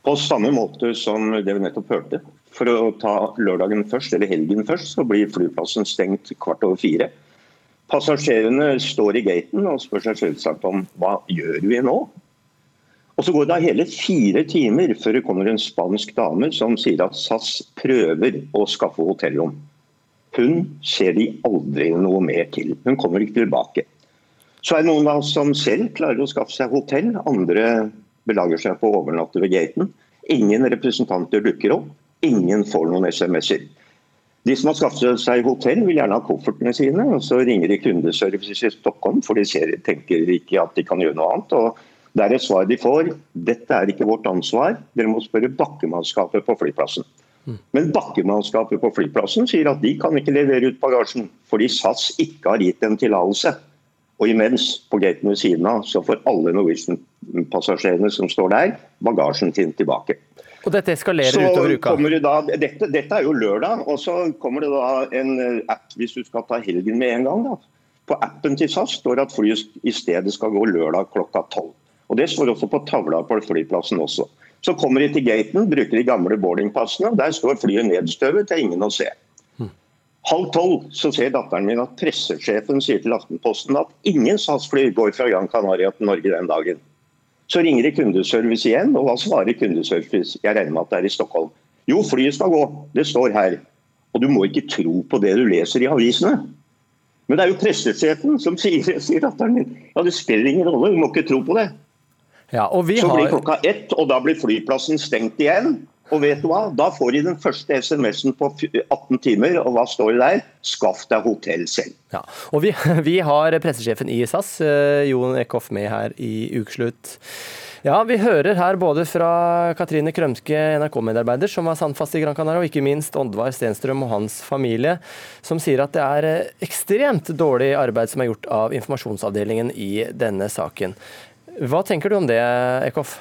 På samme måte som det vi nettopp hørte. For å ta lørdagen først, eller helgen først, så blir flyplassen stengt kvart over fire. Passasjerene står i gaten og spør seg selvsagt om hva gjør vi nå? Og Så går det hele fire timer før det kommer en spansk dame som sier at SAS prøver å skaffe hotellrom. Hun ser de aldri noe mer til. Hun kommer ikke tilbake. Så er det noen av oss som selv klarer å skaffe seg hotell. Andre belager seg på å overnatte ved gaten. Ingen representanter dukker opp. Ingen får noen SMS-er. De som har skaffet seg hotell, vil gjerne ha koffertene sine. og Så ringer de kundeservice i Stockholm, for de ser, tenker ikke at de kan gjøre noe annet. og det er svar de får. Dette er ikke vårt ansvar, dere må spørre bakkemannskapet på flyplassen. Men bakkemannskapet på flyplassen sier at de kan ikke levere ut bagasjen fordi SAS ikke har gitt en tillatelse. Og imens, på gaten ved siden av, så får alle Norwegian-passasjerene som står der, bagasjen sin tilbake. Og dette eskalerer Så utover uka. det da, dette, dette er jo lørdag, og så kommer det da en eh, app hvis du skal ta helgen med en gang. da. På appen til SAS står det at flyet i stedet skal gå lørdag klokka tolv. Og Det står også på tavla på flyplassen også. Så kommer de til gaten, bruker de gamle boardingpassene. Der står flyet nedstøvet, det er ingen å se. Halv tolv så ser datteren min at pressesjefen sier til Aftenposten at ingen SAS-fly går fra Gran Canaria til Norge den dagen. Så ringer de kundeservice igjen, og hva svarer kundeservice? Jeg regner med at det er i Stockholm. Jo, flyet skal gå. Det står her. Og du må ikke tro på det du leser i avisene. Men det er jo pressesjefen som sier, sier datteren min ja, det spiller ingen rolle, du må ikke tro på det. Ja, vi Så blir har... klokka ett, og da blir flyplassen stengt igjen. Og vet du hva? Da får de den første SMS-en på 18 timer, og hva står det der? Skaff deg hotell selv. Ja, og vi, vi har pressesjefen i SAS, eh, Jon Eckhoff, med her i Ukeslutt. Ja, Vi hører her både fra Katrine Krømske, NRK-medarbeider, som var sandfast i Gran Canaria, og ikke minst Oddvar Stenstrøm og hans familie, som sier at det er eh, ekstremt dårlig arbeid som er gjort av informasjonsavdelingen i denne saken. Hva tenker du om det, Eckhoff?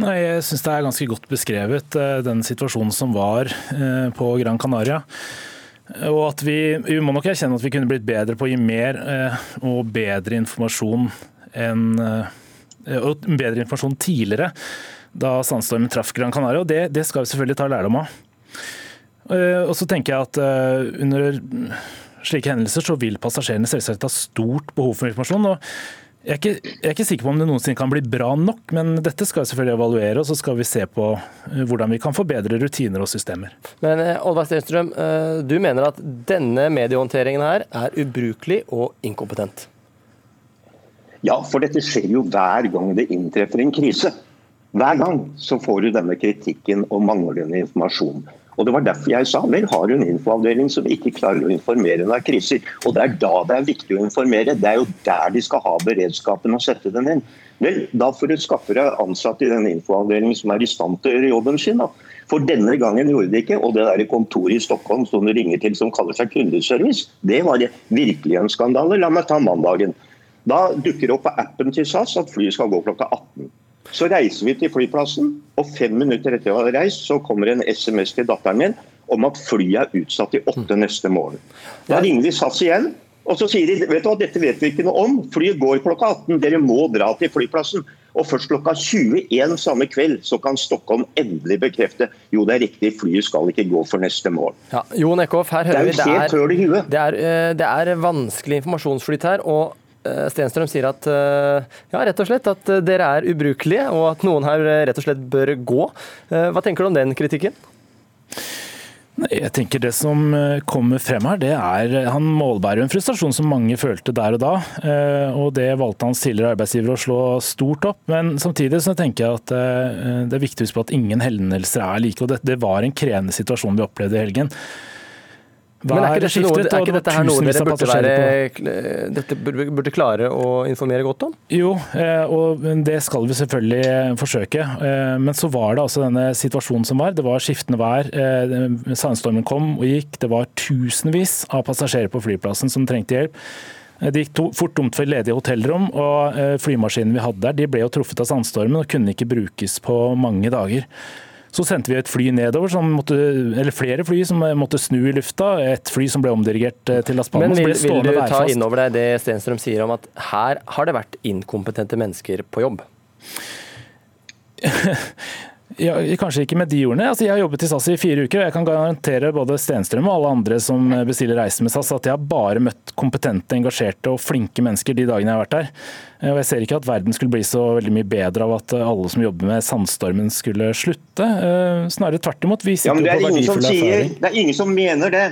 Nei, Jeg syns det er ganske godt beskrevet, eh, den situasjonen som var eh, på Gran Canaria. Og at vi, vi må nok erkjenne at vi kunne blitt bedre på å gi mer eh, og bedre informasjon enn og bedre informasjon tidligere, da sandstormen traff Gran Canaria. og Det, det skal vi selvfølgelig ta lærdom av. Og så tenker jeg at under slike hendelser så vil passasjerene selvsagt ha stort behov for informasjon. og jeg er, ikke, jeg er ikke sikker på om det noensinne kan bli bra nok, men dette skal vi selvfølgelig evaluere, og så skal vi se på eh, hvordan vi kan forbedre rutiner og systemer. Men eh, Oddvar Stenstrøm, eh, du mener at denne mediehåndteringen her er ubrukelig og inkompetent? Ja, for dette skjer jo hver gang det inntreffer en krise. Hver gang så får du denne kritikken og manglende informasjon. Og Det var derfor jeg sa vel har du en infoavdeling som ikke klarer å informere når det er kriser. Og Det er da det er viktig å informere. Det er jo der de skal ha beredskapen og sette den inn. Vel, Da får du skaffe deg ansatte i den infoavdelingen som er i stand til å gjøre jobben sin. da. For denne gangen gjorde de ikke, og det der kontoret i Stockholm som du ringer til som kaller seg kundeservice, det var virkelig en skandale. La meg ta mandagen. Da dukker det opp på appen til SAS at flyet skal gå klokka 18. Så reiser vi til flyplassen, og fem minutter etter å ha reist, så kommer en SMS til datteren min om at flyet er utsatt til åtte neste morgen. Da ringer vi SAS igjen, og så sier de vet du hva, dette vet vi ikke noe om. Flyet går klokka 18, dere må dra til flyplassen. Og først klokka 21 samme kveld så kan Stockholm endelig bekrefte jo det er riktig, flyet skal ikke gå for neste morgen. Ja, Jon Eckhoff, her Det er hører vi det huet. det er, eh, det er vanskelig informasjonsflyt her. og Stenstrøm sier at eh, ja, rett og slett at eh, dere er ubrukelige, og at noen her eh, rett og slett bør gå. Eh, Hva tenker du om den kritikken? Jeg tenker Det som eh, kommer frem her, det er Han målbærer en frustrasjon som mange følte der og da. eh, og Det valgte hans tidligere arbeidsgiver å slå stort opp. Men samtidig så tenker jeg at eh, det er viktig å huske på at ingen hendelser er like. og det var en krevende situasjon vi opplevde i helgen. Men er ikke dette, noe, er ikke det dette her noe dere burde, være, dette burde, klare å informere godt om? Jo, eh, og det skal vi selvfølgelig eh, forsøke. Eh, Men så var det altså denne situasjonen som var. Det var skiftende vær. eh, Sandstormen kom og gikk. Det var tusenvis av passasjerer på flyplassen som trengte hjelp. Eh, Det gikk to, fort tomt for ledige hotellrom, og eh, flymaskinene vi hadde der, de ble jo truffet av sandstormen og kunne ikke brukes på mange dager. Så sendte vi et fly nedover, som måtte, eller flere fly som måtte snu i lufta. Et fly som ble omdirigert eh, til Las Men vil, vil du ta innover inn over deg det Stenstrøm sier om at her har det vært inkompetente mennesker på jobb? Ja, kanskje ikke med de ordene. Altså, jeg har jobbet i SAS i fire uker, og jeg kan garantere både Stenstrøm og alle andre som bestiller reiser med SAS, at jeg har bare møtt kompetente, engasjerte og flinke mennesker de dagene jeg har vært der. Og jeg ser ikke at verden skulle bli så veldig mye bedre av at alle som jobber med sandstormen skulle slutte. Eh, Snarere tvert imot. Vi sitter ja, på verdifull erfaring. det er ingen som mener det.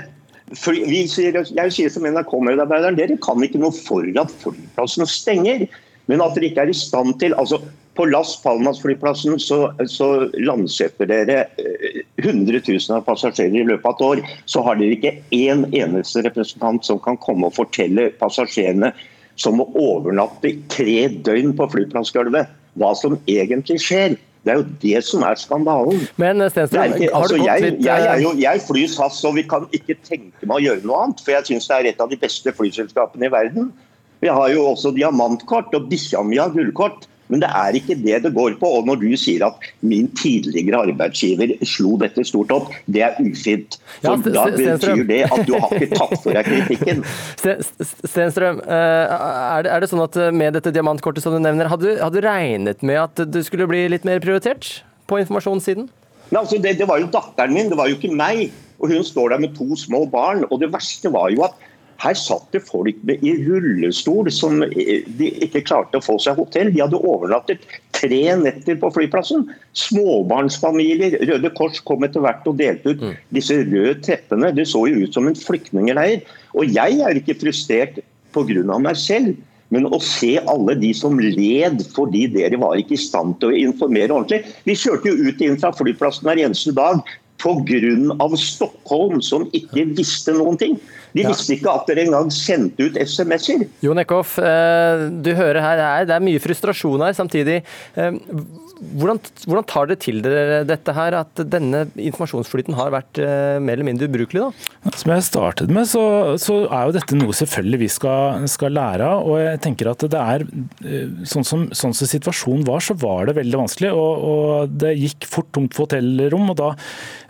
For vi sier, jeg sier som NRK-medarbeideren, dere kan ikke noe for at flyplassene stenger. Men at dere ikke er i stand til altså På Las Palmas-flyplassen så, så landsetter dere eh, 100 000 av passasjerer i løpet av et år. Så har dere ikke én eneste representant som kan komme og fortelle passasjerene som må overnatte tre døgn på flyplassgulvet, hva som egentlig skjer. Det er jo det som er skandalen. Men eh, Stenstrøm, ikke, har altså, du gått jeg, litt jeg, jeg, jeg, jeg flyr SAS, og vi kan ikke tenke meg å gjøre noe annet. For jeg syns det er et av de beste flyselskapene i verden. Vi har jo også diamantkort, og bikkja mi har gullkort. Men det er ikke det det går på. Og når du sier at min tidligere arbeidsgiver slo dette stort opp, det er ufint. Ja, da betyr det at du har ikke tatt for deg kritikken. Stenstrøm, eh, er det, er det sånn at eh, med dette diamantkortet som du nevner, hadde du, hadde du regnet med at du skulle bli litt mer prioritert på informasjonssiden? Nei, altså, det, det var jo datteren min, det var jo ikke meg. Og hun står der med to små barn. Og det verste var jo at her satt det folk med, i rullestol som eh, de ikke klarte å få seg hotell. De hadde overnattet tre netter på flyplassen. Småbarnsfamilier. Røde Kors kom etter hvert og delte ut disse røde teppene. Det så jo ut som en flyktningleir. Og jeg er ikke frustrert pga. meg selv. Men å se alle de som led fordi dere var ikke i stand til å informere ordentlig. Vi kjørte jo ut inn fra flyplassen hver eneste dag pga. Stockholm, som ikke visste noen ting. De visste ikke at dere engang sendte ut SMS-er. Jon Eckhoff, eh, du hører her, det er, det er mye frustrasjon her samtidig. Eh, Hvordan, hvordan tar dere til dere dette her, at denne informasjonsflyten har vært eh, mer eller mindre ubrukelig? da? Som jeg startet med, så, så er jo dette noe selvfølgelig vi skal, skal lære av. Og jeg tenker at det er sånn som, sånn som situasjonen var, så var det veldig vanskelig. Og, og det gikk fort tomt på hotellrom. og da,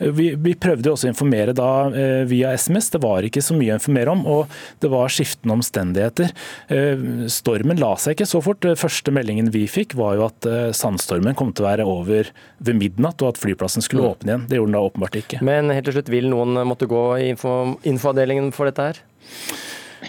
vi, vi prøvde også å informere da eh, via SMS. Det var ikke så mye å informere om, og det var skiftende omstendigheter. Eh, Stormen la seg ikke så fort. Første meldingen vi fikk var jo at eh, sandstormen kom til å være over ved midnatt, og at flyplassen skulle åpne igjen. Det gjorde den da åpenbart ikke. Men helt til slutt, vil noen måtte gå i info, infoavdelingen for dette her?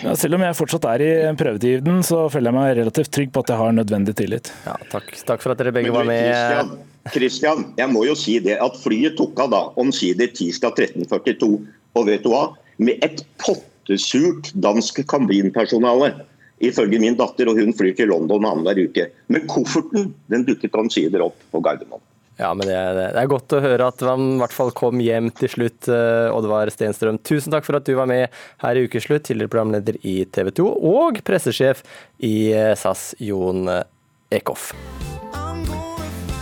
Ja, selv om jeg fortsatt er i prøvetiden, så føler jeg meg relativt trygg på at jeg har nødvendig tillit. Ja, takk. takk for at dere begge var med. Christian, jeg må jo si det at flyet tok av da omsider tirsdag 13.42. Og vet du hva? Med et pottesurt dansk kabinpersonale. Ifølge min datter, og hun flyr til London annenhver uke. Men kofferten den dukket omsider opp på Gardermoen. Ja, men det er, det er godt å høre at man i hvert fall kom hjem til slutt, eh, Oddvar Stenstrøm. Tusen takk for at du var med her i Ukeslutt, tidligere programleder i TV 2 og pressesjef i eh, SAS, Jon Eckhoff.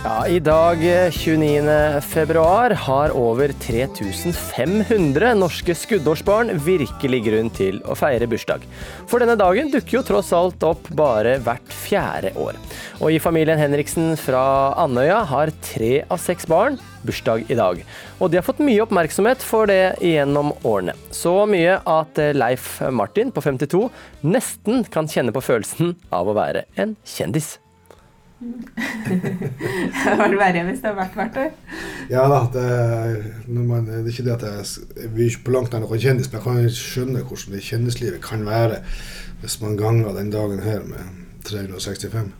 Ja, I dag, eh, 29. februar, har over 3500 norske skuddårsbarn virkelig grunn til å feire bursdag. For denne dagen dukker jo tross alt opp bare hvert fjerde år. Og i familien Henriksen fra Andøya har tre av seks barn bursdag i dag. Og de har fått mye oppmerksomhet for det gjennom årene. Så mye at eh, Leif Martin på 52 nesten kan kjenne på følelsen av å være en kjendis. Det hadde vært verre hvis det hadde vært hvert år. Ja da, det, når man, det er ikke det at jeg, vil ikke på langt nær noen kjendis, men jeg kan skjønne hvordan det kjendislivet kan være hvis man ganger den dagen her med 365.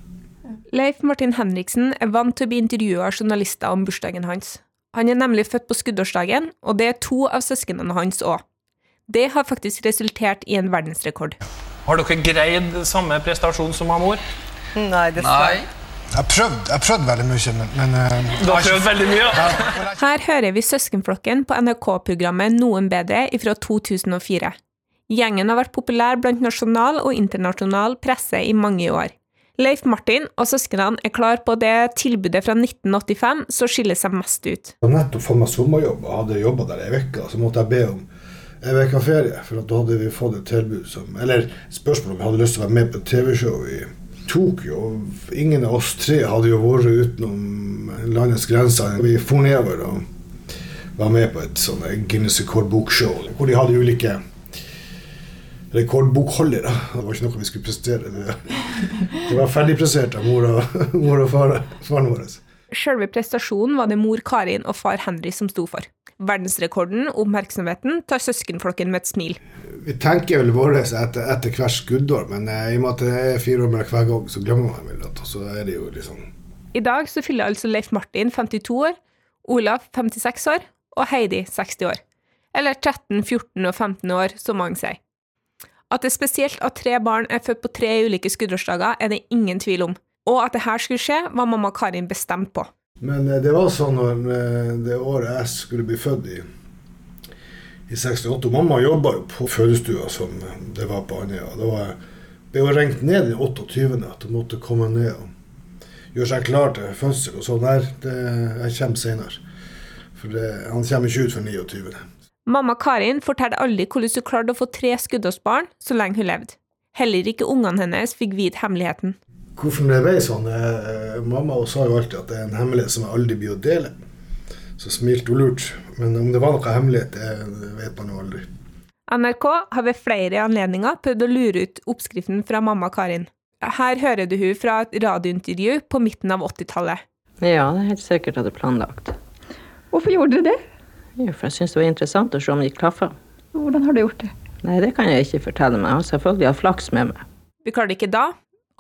Leif Martin Henriksen er vant til å bli intervjua av journalister om bursdagen hans. Han er nemlig født på skuddårsdagen, og det er to av søsknene hans òg. Det har faktisk resultert i en verdensrekord. Har dere greid samme prestasjon som mor? Nei, dessverre. Jeg prøvde, prøvd, veldig mye, men, men eh, Du har prøvd veldig mye, ja. Her hører vi søskenflokken på NRK-programmet Noen bedre fra 2004. Gjengen har vært populær blant nasjonal og internasjonal presse i mange år. Leif Martin og søsknene er klar på det tilbudet fra 1985 som skiller seg mest ut. Jeg hadde nettopp fått meg sommerjobb og hadde jobba der ei uke. Så måtte jeg be om ei uke ferie, for at da hadde vi fått et tilbud som Eller spørsmål om jeg hadde lyst til å være med på et TV-show i Tokyo. Ingen av oss tre hadde jo vært utenom landets grenser. Vi for nedover og var med på et sånn Guinness rekordbokshow hvor de hadde ulike rekordbokholdere. Det var ikke noe vi skulle prestere. Det, var ferdigprestert av mor og, mor og far, faren vår. Selve prestasjonen var det mor Karin og far Henry som sto for. Verdensrekorden, oppmerksomheten, tar søskenflokken med et smil. Vi tenker vel våre etter, etter hvert skuddår, men eh, i og med at det er fire år med hver gang, så glemmer man vel at så er det jo liksom I dag så fyller altså Leif Martin 52 år, Olaf 56 år og Heidi 60 år. Eller 13, 14 og 15 år, som mange sier. At det spesielt at tre barn er født på tre ulike skuddårsdager, er det ingen tvil om. Og at det her skulle skje, var mamma Karin bestemt på. Men eh, det var sånn når eh, det året jeg skulle bli født i, i 68 Mamma jobba jo på fødestua som det var på Andøya. Da var ble jo ringt ned den 28. at hun måtte komme ned og gjøre seg klar til fødsel. Og sånn der, det, jeg kommer senere. For det, han kommer ikke ut før 29. Mamma Karin forteller aldri hvordan hun klarte å få tre skuddårsbarn så lenge hun levde. Heller ikke ungene hennes fikk vite hemmeligheten. Hvorfor det ble sånn eh, Mamma sa jo alltid at det er en hemmelighet som jeg aldri blir å dele. Så smilte hun lurt. Men om det var noe hemmelighet, det vet man jo aldri. NRK har ved flere anledninger prøvd å lure ut oppskriften fra mamma Karin. Her hører du hun fra et radiointervju på midten av 80-tallet. Ja, det er helt sikkert er planlagt. Hvorfor gjorde dere det? Jo, for jeg syntes det var interessant å se om det gikk klaffer. Hvordan har du gjort det? Nei, det kan jeg ikke fortelle meg. Jeg har selvfølgelig hatt flaks med meg. Vi klarte det ikke da,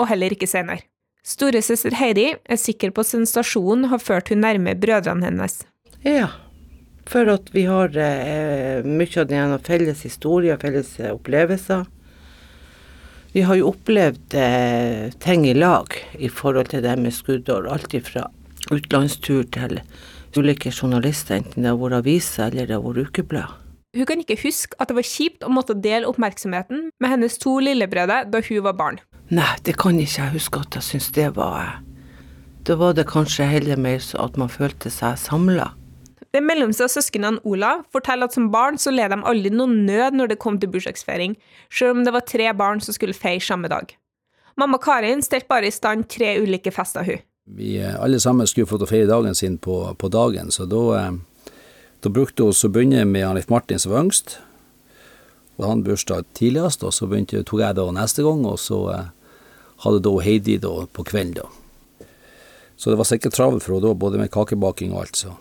og heller ikke senere. Storesøster Heidi er sikker på at sensasjonen har ført hun nærme brødrene hennes. Ja, for at vi har eh, mye av gjennom felles historie og felles opplevelser. Vi har jo opplevd eh, ting i lag i forhold til det med skuddår. Alt fra utenlandstur til ulike journalister, enten det har vært aviser eller det har vært ukeblad. Hun kan ikke huske at det var kjipt å måtte dele oppmerksomheten med hennes to lillebrødre da hun var barn. Nei, det kan ikke jeg huske at jeg syntes det var Da var det kanskje heller mer så at man følte seg samla. Den mellomste av søsknene Olav forteller at som barn så led de aldri noen nød når det kom til bursdagsfeiring, selv om det var tre barn som skulle feire samme dag. Mamma Karin stelte bare i stand tre ulike fester, hun. Vi eh, alle sammen skulle fått å feire dagen sin på, på dagen, så da, eh, da brukte hun å begynne med Leif Martin som var yngst. Og han bursdag tidligst, og så begynte, tok jeg da neste gang, og så eh, hadde da Heidi da på kvelden, da. Så det var sikkert travelt for henne da, både med kakebaking og alt, så.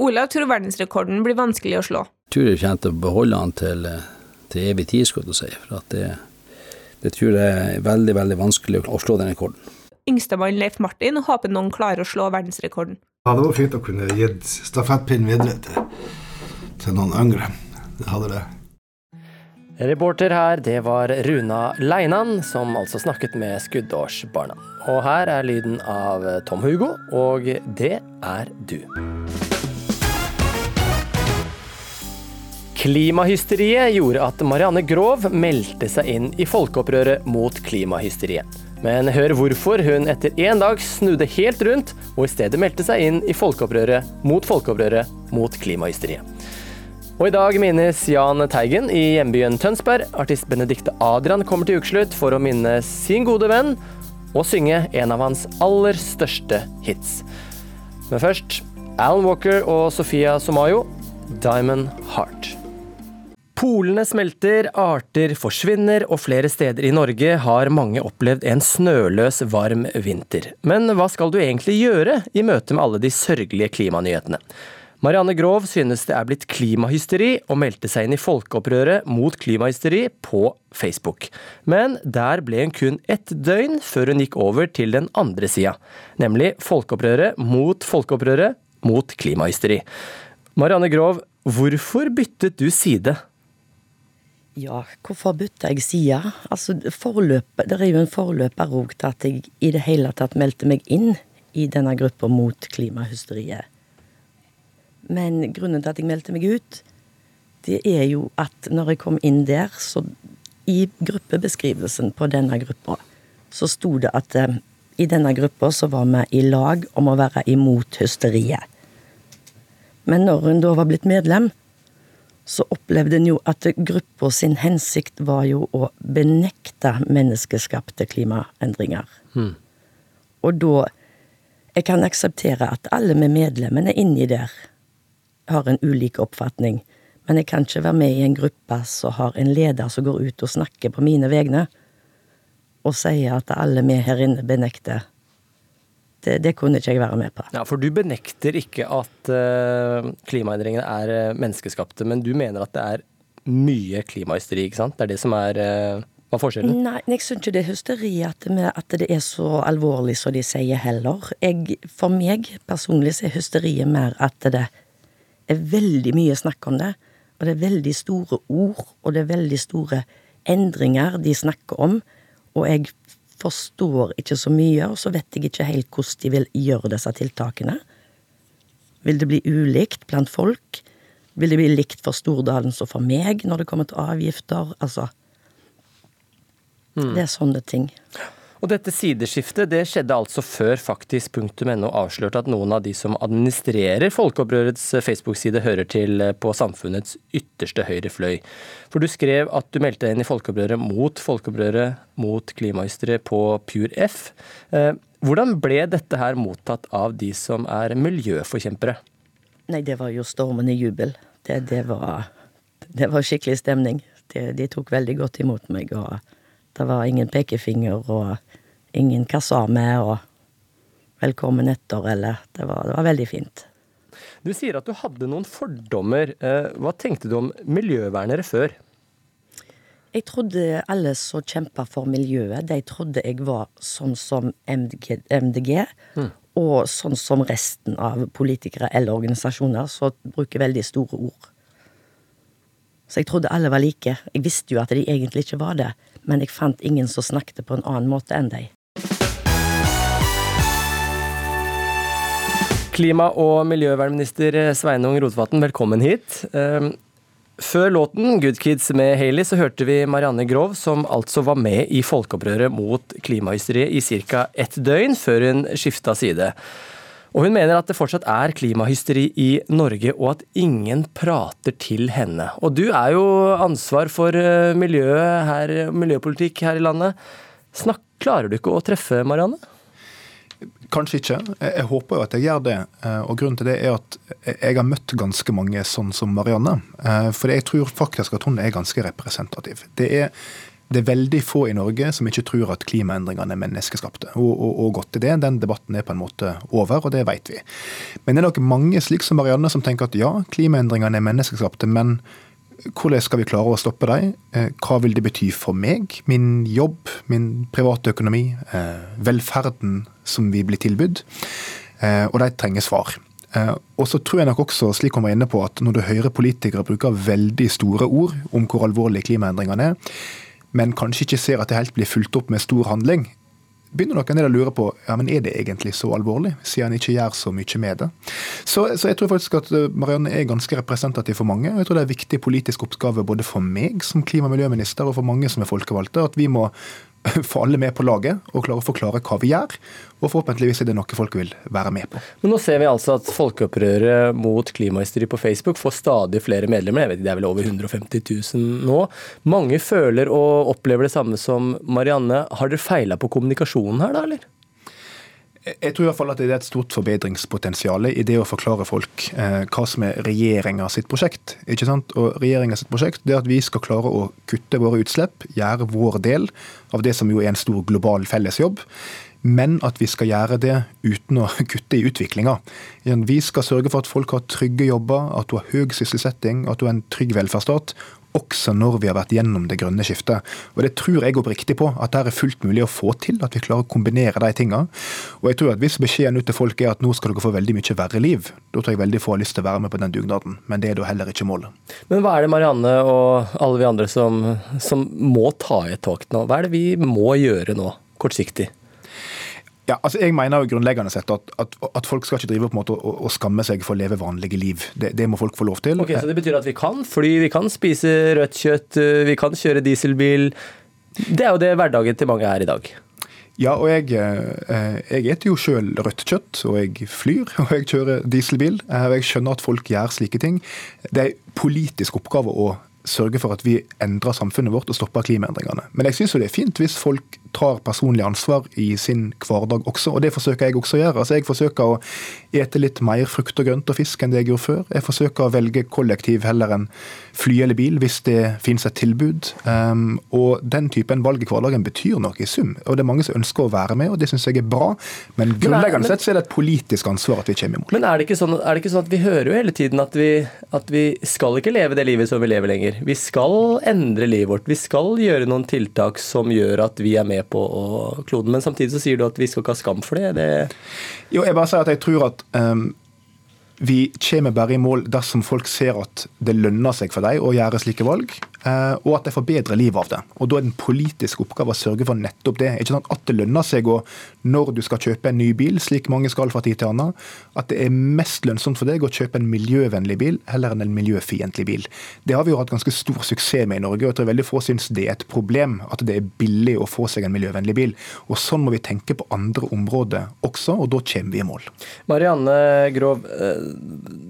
Olav tror verdensrekorden blir vanskelig å slå. Jeg tror jeg kommer til å beholde den til, til evig tid, skulle du si. For at det, det tror jeg er veldig, veldig vanskelig å slå den rekorden. Yngstemann Leif Martin håper noen klarer å slå verdensrekorden. Ja, det var fint å kunne gitt stafettpinnen videre til, til noen yngre. Det hadde det. Reporter her, det var Runa Leinan, som altså snakket med skuddårsbarna. Og her er lyden av Tom Hugo, og det er du. Klimahysteriet gjorde at Marianne Grov meldte seg inn i folkeopprøret mot klimahysteriet. Men hør hvorfor hun etter én dag snudde helt rundt og i stedet meldte seg inn i folkeopprøret mot folkeopprøret mot klimahysteriet. Og i dag minnes Jan Teigen i hjembyen Tønsberg. Artist Benedicte Adrian kommer til ukeslutt for å minne sin gode venn og synge en av hans aller største hits. Men først Alan Walker og Sofia Somayo, 'Diamond Heart'. Polene smelter, arter forsvinner, og flere steder i Norge har mange opplevd en snøløs, varm vinter. Men hva skal du egentlig gjøre i møte med alle de sørgelige klimanyhetene? Marianne Grov synes det er blitt klimahysteri, og meldte seg inn i folkeopprøret mot klimahysteri på Facebook. Men der ble hun kun ett døgn før hun gikk over til den andre sida, nemlig folkeopprøret mot folkeopprøret mot klimahysteri. Marianne Grov, hvorfor byttet du side? Ja, hvorfor bytta jeg side? Altså, forløpet, Det er jo en forløper òg til at jeg i det hele tatt meldte meg inn i denne gruppa mot klimahysteriet. Men grunnen til at jeg meldte meg ut, det er jo at når jeg kom inn der, så i gruppebeskrivelsen på denne gruppa, så sto det at eh, i denne gruppa så var vi i lag om å være imot hysteriet. Men når hun da var blitt medlem, så opplevde en jo at gruppa sin hensikt var jo å benekte menneskeskapte klimaendringer. Hmm. Og da Jeg kan akseptere at alle med medlemmene inni der har en ulik oppfatning, men jeg kan ikke være med i en gruppe som har en leder som går ut og snakker på mine vegne, og sier at alle vi her inne benekter. Det, det kunne ikke jeg være med på. Ja, For du benekter ikke at uh, klimaendringene er uh, menneskeskapte, men du mener at det er mye klimahysteri, ikke sant? Det er det som er uh, hva er forskjellen? Nei, jeg syns ikke det er hysteri at, at, det er så alvorlig som de sier heller. Jeg, for meg personlig så er hysteriet mer at det er veldig mye snakk om det. Og det er veldig store ord, og det er veldig store endringer de snakker om. Og jeg forstår ikke så mye, og så vet jeg ikke helt hvordan de vil gjøre disse tiltakene. Vil det bli ulikt blant folk? Vil det bli likt for Stordalen som for meg når det kommer til avgifter? Altså Mm. Det er sånne ting. Og dette sideskiftet det skjedde altså før faktisk.no avslørte at noen av de som administrerer Folkeopprørets Facebook-side hører til på samfunnets ytterste høyre fløy. For du skrev at du meldte deg inn i Folkeopprøret mot Folkeopprøret mot klimahystere på Pure F. Eh, hvordan ble dette her mottatt av de som er miljøforkjempere? Nei, det var jo stormende jubel. Det, det, var, det var skikkelig stemning. De, de tok veldig godt imot meg. og det var ingen pekefinger og ingen hva sa vi, og velkommen etter, eller det var, det var, veldig fint. Du sier at du hadde noen fordommer. Eh, hva tenkte du om miljøvernere før? Jeg trodde alle som kjempa for miljøet, de trodde jeg var sånn som MDG, MDG mm. og sånn som resten av politikere eller organisasjoner som bruker veldig store ord. Så jeg trodde alle var like. Jeg visste jo at de egentlig ikke var det, men jeg fant ingen som snakket på en annen måte enn de. Klima- og miljøvernminister Sveinung Rotevatn, velkommen hit. Ehm, før låten 'Good Kids' med Hailey, så hørte vi Marianne Grov, som altså var med i folkeopprøret mot klimahysteriet i ca. ett døgn, før hun skifta side. Og hun mener at det fortsatt er klimahysteri i Norge, og at ingen prater til henne. Og du er jo ansvar for eh, miljøet her, miljøpolitikk her i landet. Snakk, klarer du ikke å treffe Marianne? Kanskje ikke. Jeg håper jo at jeg gjør det. Eh, og Grunnen til det er at jeg har møtt ganske mange sånn som Marianne. Eh, for jeg tror faktisk at hun er ganske representativ. Det er, det er veldig få i Norge som ikke tror at klimaendringene er menneskeskapte. Og, og, og godt er det. Den debatten er på en måte over, og det vet vi. Men det er nok mange slik som Marianne som tenker at ja, klimaendringene er menneskeskapte, men hvordan skal vi klare å stoppe dem? Eh, hva vil det bety for meg, min jobb, min private økonomi, eh, velferden som vi blir tilbudt? Eh, og de trenger svar. Og så tror jeg nok også, slik hun var inne på, at når du hører politikere bruker veldig store ord om hvor alvorlige klimaendringene er, men kanskje ikke ser at det helt blir fulgt opp med stor handling, begynner nok en del å lure på ja, men er det egentlig så alvorlig, siden en ikke gjør så mye med det. Så, så, jeg tror faktisk at eh, Marianne er ganske representativ for mange. og Jeg tror det er en viktig politisk oppgave både for meg som klima- og miljøminister og for mange som er folkevalgte, at vi må få alle med på laget og klare å forklare hva vi gjør. Og forhåpentligvis er det noe folk vil være med på. Men nå ser vi altså at folkeopprøret mot klimahysteri på Facebook får stadig flere medlemmer. Jeg vet ikke, Det er vel over 150 000 nå. Mange føler og opplever det samme som Marianne. Har dere feila på kommunikasjonen her, da, eller? Jeg tror i hvert fall at det er et stort forbedringspotensial i det å forklare folk eh, hva som er regjeringa sitt prosjekt. ikke sant? Og regjeringa sitt prosjekt det er at vi skal klare å kutte våre utslipp, gjøre vår del av det som jo er en stor global fellesjobb. Men at vi skal gjøre det uten å kutte i utviklinga. Vi skal sørge for at folk har trygge jobber, at du har høy sysselsetting, at du har en trygg velferdsstat også når vi har vært gjennom det grønne skiftet. Og Det tror jeg oppriktig på, at det er fullt mulig å få til. At vi klarer å kombinere de tingene. Og jeg tror at Hvis beskjeden ut til folk er at nå skal dere få veldig mye verre liv, da tror jeg veldig få har lyst til å være med på den dugnaden. Men det er da heller ikke målet. Men hva er det Marianne og alle vi andre som, som må ta i et tog nå? Hva er det vi må gjøre nå, kortsiktig? Ja, altså jeg mener jo grunnleggende sett at, at, at, folk skal ikke drive på en måte og, og skamme seg for å leve vanlige liv. Det, det, må folk få lov til. Ok, Så det betyr at vi kan fly, vi kan spise rødt kjøtt, eh, vi kan kjøre dieselbil. Det er jo det hverdagen til mange er i dag. Ja, og jeg, eh, jeg eter jo sjøl rødt kjøtt, og jeg flyr, og jeg kjører dieselbil. Eh, og jeg skjønner at folk gjør slike ting. Det er en politisk oppgave å sørge for at vi endrer samfunnet vårt og stopper klimaendringene. Men jeg syns det er fint hvis folk tar personlig ansvar i sin hverdag også, og det forsøker jeg også å gjøre. Altså Jeg forsøker å ete litt mer frukt og grønt og fisk enn det jeg gjorde før. Jeg forsøker å velge kollektiv heller enn fly eller bil hvis det finnes et tilbud. Um, og den typen valg i hverdagen betyr noe i sum. Og det er mange som ønsker å være med, og det syns jeg er bra. Men grunnleggende sett så er det et politisk ansvar at vi kommer i mål. Men er det sånn, det ikke sånn at vi hører jo hele tiden at vi, at vi skal ikke leve det livet som vi lever lenger? Vi skal endre livet vårt. Vi skal gjøre noen tiltak som gjør at vi er med på kloden. Men samtidig så sier du at vi skal ikke ha skam for det. det... Jo, jeg bare sier at jeg tror at um, vi kommer bare i mål dersom folk ser at det lønner seg for dem å gjøre slike valg. Eh, og at de får bedre liv av det. Og Da er det en politisk oppgave å sørge for nettopp det. Ikke sant? At det lønner seg å, når du skal kjøpe en ny bil, slik mange skal fra tid til annen, at det er mest lønnsomt for deg å kjøpe en miljøvennlig bil heller enn en miljøfiendtlig bil. Det har vi jo hatt ganske stor suksess med i Norge, og jeg tror veldig få syns det er et problem at det er billig å få seg en miljøvennlig bil. Og Sånn må vi tenke på andre områder også, og da kommer vi i mål. Marianne Grov, eh,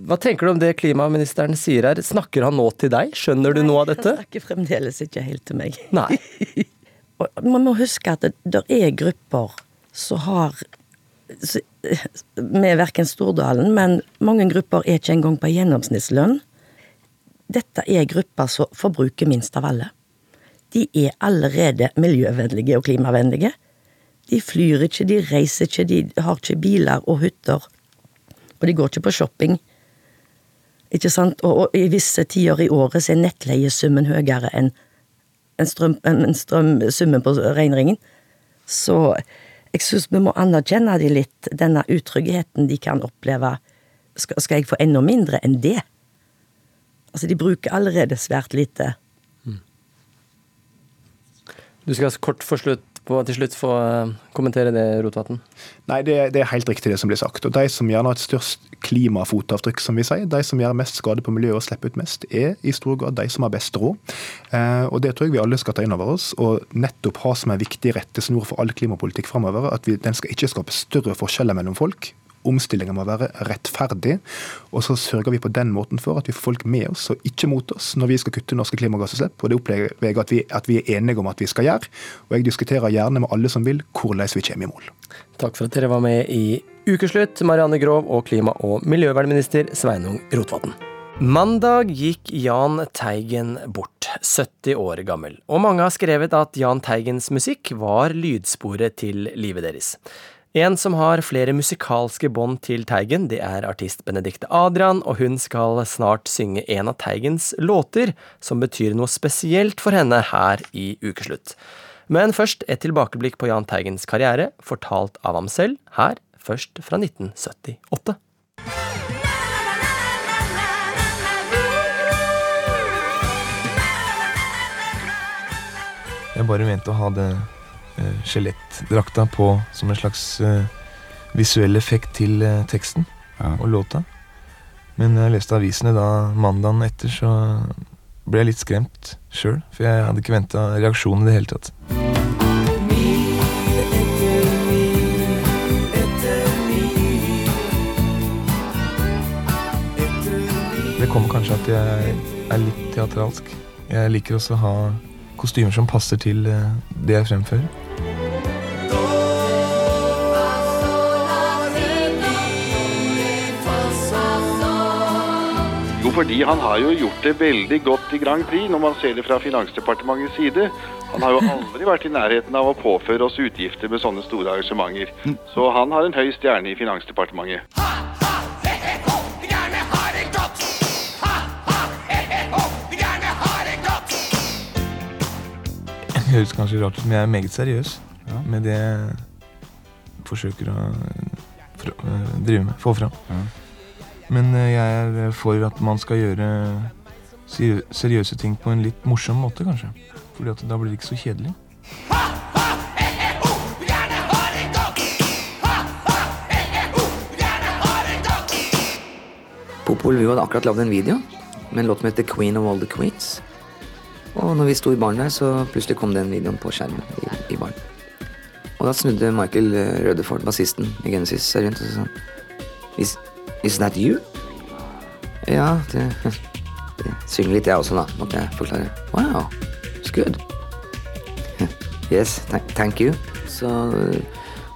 hva tenker du om det klimaministeren sier her? Snakker han nå til deg? Skjønner du noe av dette? Snakker fremdeles ikke helt til meg. Nei. Man må huske at det er grupper som har Med verken Stordalen, men mange grupper er ikke engang på gjennomsnittslønn. Dette er grupper som forbruker minst av alle. De er allerede miljøvennlige og klimavennlige. De flyr ikke, de reiser ikke, de har ikke biler og hytter. Og de går ikke på shopping. Ikke sant? Og, og i visse tider i året så er nettleiesummen høyere enn en strøm, en strøm, summen på renringen. Så jeg syns vi må anerkjenne de litt, denne utryggheten de kan oppleve. Skal, skal jeg få enda mindre enn det? Altså, de bruker allerede svært lite. Du skal kort få slutt på, til slutt få eh, kommentere det, Rotevatn. Nei, det, det er helt riktig det som blir sagt. Og De som gjerne har et størst klimafotavtrykk, som vi sier, de som gjør mest skade på miljøet og slipper ut mest, er i stor grad de som har best råd. Eh, og Det tror jeg vi alle skal ta inn over oss, og nettopp ha som en viktig rettesnor for all klimapolitikk framover. At vi, den skal ikke skape større forskjeller mellom folk. Omstillinga må være rettferdig. Og så sørger vi på den måten for at vi får folk med oss og ikke mot oss når vi skal kutte norske klimagassutslipp. Og det opplever jeg at vi, at vi er enige om at vi skal gjøre. Og jeg diskuterer gjerne med alle som vil hvordan vi kommer i mål. Takk for at dere var med i Ukeslutt, Marianne Grov og klima- og miljøvernminister Sveinung Rotevatn. Mandag gikk Jahn Teigen bort, 70 år gammel, og mange har skrevet at Jahn Teigens musikk var lydsporet til livet deres. En som har flere musikalske bånd til Teigen, det er artist Benedicte Adrian, og hun skal snart synge en av Teigens låter, som betyr noe spesielt for henne her i Ukeslutt. Men først et tilbakeblikk på Jahn Teigens karriere, fortalt av ham selv, her først fra 1978. Jeg bare mente å ha det skjelettdrakta på som en slags eh, visuell effekt til eh, teksten og låta. Men jeg leste avisene da mandagen etter, så ble jeg litt skremt sjøl. For jeg hadde ikke venta reaksjon i det hele tatt. Det kommer kanskje at jeg er litt teatralsk. Jeg liker også å ha kostymer som passer til eh, det jeg fremfører. Fordi han har jo gjort det veldig godt i Grand Prix, når man ser det fra Finansdepartementets side. Han har jo aldri vært i nærheten av å påføre oss utgifter med sånne store arrangementer. Så han har en høy stjerne i Finansdepartementet. Det høres kanskje rart ut, men jeg er meget seriøs med det jeg forsøker å fra, øh, drive med, få fram. Men øh, jeg er for at man skal gjøre seriøse ting på en litt morsom måte, kanskje. Fordi at da blir det ikke så kjedelig. Popol vi hadde akkurat lagd en video med en låt som heter Queen of All The Queens. Og når vi sto i baren der, så plutselig kom den videoen på skjermen i, i baren. Og da snudde Michael eh, bassisten i Genesis, seg rundt og sa han is, that you? Ja, det, synger litt jeg også, da, måtte jeg forklare. Wow, it's good. Yes, thank, you. Så eh,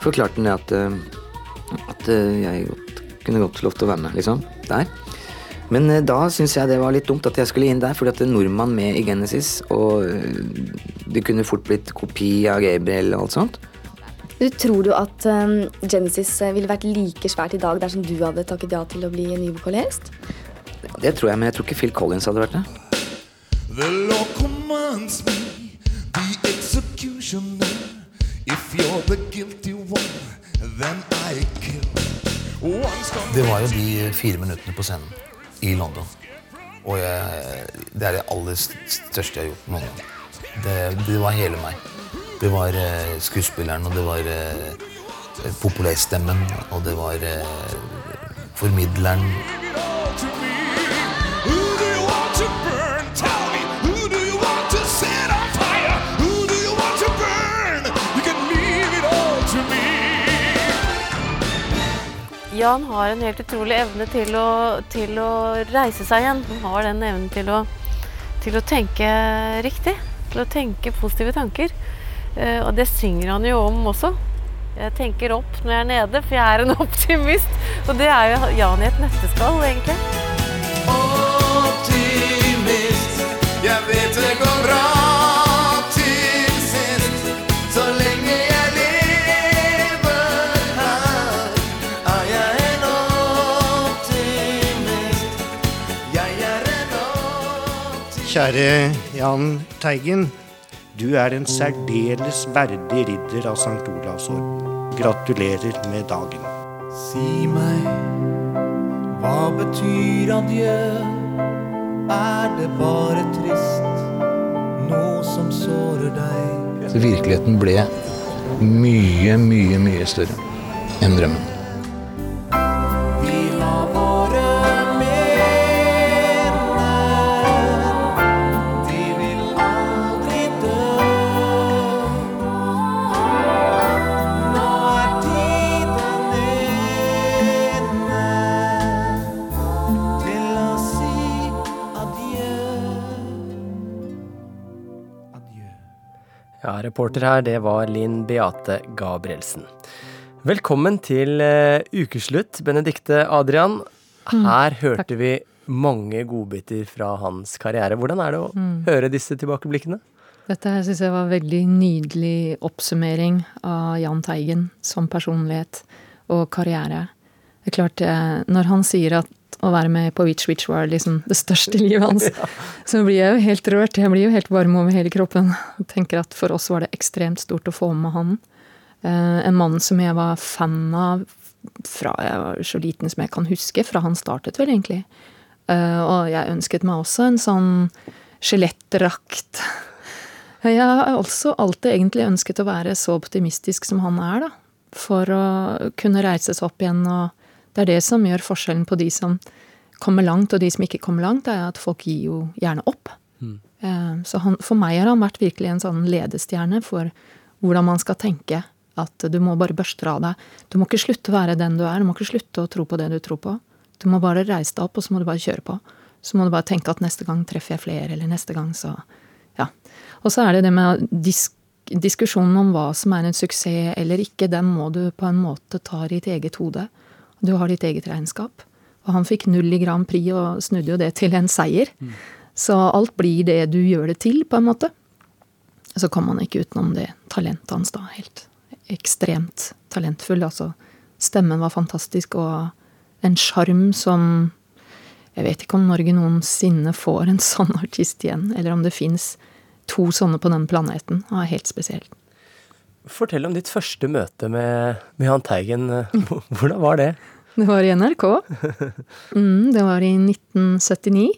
forklarte han det at, eh, at eh, jeg godt, kunne godt lov til å være med, liksom. Der. Men da syns jeg det var litt dumt at jeg skulle inn der, fordi at det er nordmann med i Genesis, og det kunne fort blitt kopi av Gabriel og alt sånt. Du Tror du at um, Genesis eh, ville vært like svært i dag dersom du hadde takket ja til å bli ny vokalist? Ja, det tror jeg, men jeg tror ikke Phil Collins hadde vært det. The law commands me, the executioner. If you're the guilty one, then I kill. Det var jo de fire minuttene på scenen i London. Og jeg, det er det aller største jeg har gjort noen gang. Det, det var hele meg. Det var eh, skuespilleren, og det var eh, populærstemmen, og det var eh, formidleren. Jan har en helt utrolig evne til å, til å reise seg igjen. Han har den evnen til å, til å tenke riktig. Til å tenke positive tanker. Eh, og det synger han jo om også. Jeg tenker opp når jeg er nede, for jeg er en optimist. Og det er jo Jan i et nøtteskall, egentlig. Optimist, jeg vet det går bra. Kjære Jahn Teigen. Du er en særdeles verdig ridder av St. Olavs orden. Gratulerer med dagen. Si meg, hva betyr adjø? Er det bare trist, noe som sårer deg? Så virkeligheten ble mye, mye, mye større enn drømmen. Reporter her, det var Linn Beate Gabrielsen. Velkommen til eh, ukeslutt, Benedikte Adrian. Her hørte vi mange godbiter fra hans karriere. Hvordan er det å Mm. høre disse tilbakeblikkene? Dette her syns jeg var en veldig nydelig oppsummering av Jahn Teigen som personlighet og karriere. Det er klart, eh, Når han sier at å være med på Witch Witch var liksom det største i livet hans, så blir jeg jo helt rørt. Jeg blir jo helt varm over hele kroppen. Jeg tenker at For oss var det ekstremt stort å få med han. Eh, En mann som jeg var fan av fra jeg var så liten som jeg kan huske, fra han startet vel, egentlig. Eh, Og jeg ønsket meg også en sånn skjelettdrakt. Jeg har også alltid egentlig ønsket å være så optimistisk som han er, da. For å kunne reise seg opp igjen. Og det er det som gjør forskjellen på de som kommer langt, og de som ikke kommer langt, er at folk gir jo gjerne opp. Mm. Så han, for meg har han vært virkelig en sånn ledestjerne for hvordan man skal tenke. At du må bare børste av deg. Du må ikke slutte å være den du er. Du må ikke slutte å tro på det du tror på. Du må bare reise deg opp, og så må du bare kjøre på. Så må du bare tenke at neste gang treffer jeg flere, eller neste gang så Ja. Og så er det det med disk diskusjonen om hva som er en suksess eller ikke, den må du på en måte ta i ditt eget hode. Du har ditt eget regnskap. Og han fikk null i Grand Prix og snudde jo det til en seier. Så alt blir det du gjør det til, på en måte. Så kom han ikke utenom det talentet hans, da. Helt ekstremt talentfull. Altså, stemmen var fantastisk, og en sjarm som Jeg vet ikke om Norge noensinne får en sånn artist igjen, eller om det fins to sånne på den planeten. Det er helt spesielt. Fortell om ditt første møte med, med Jahn Teigen. Hvordan var det? Det var i NRK. Mm, det var i 1979.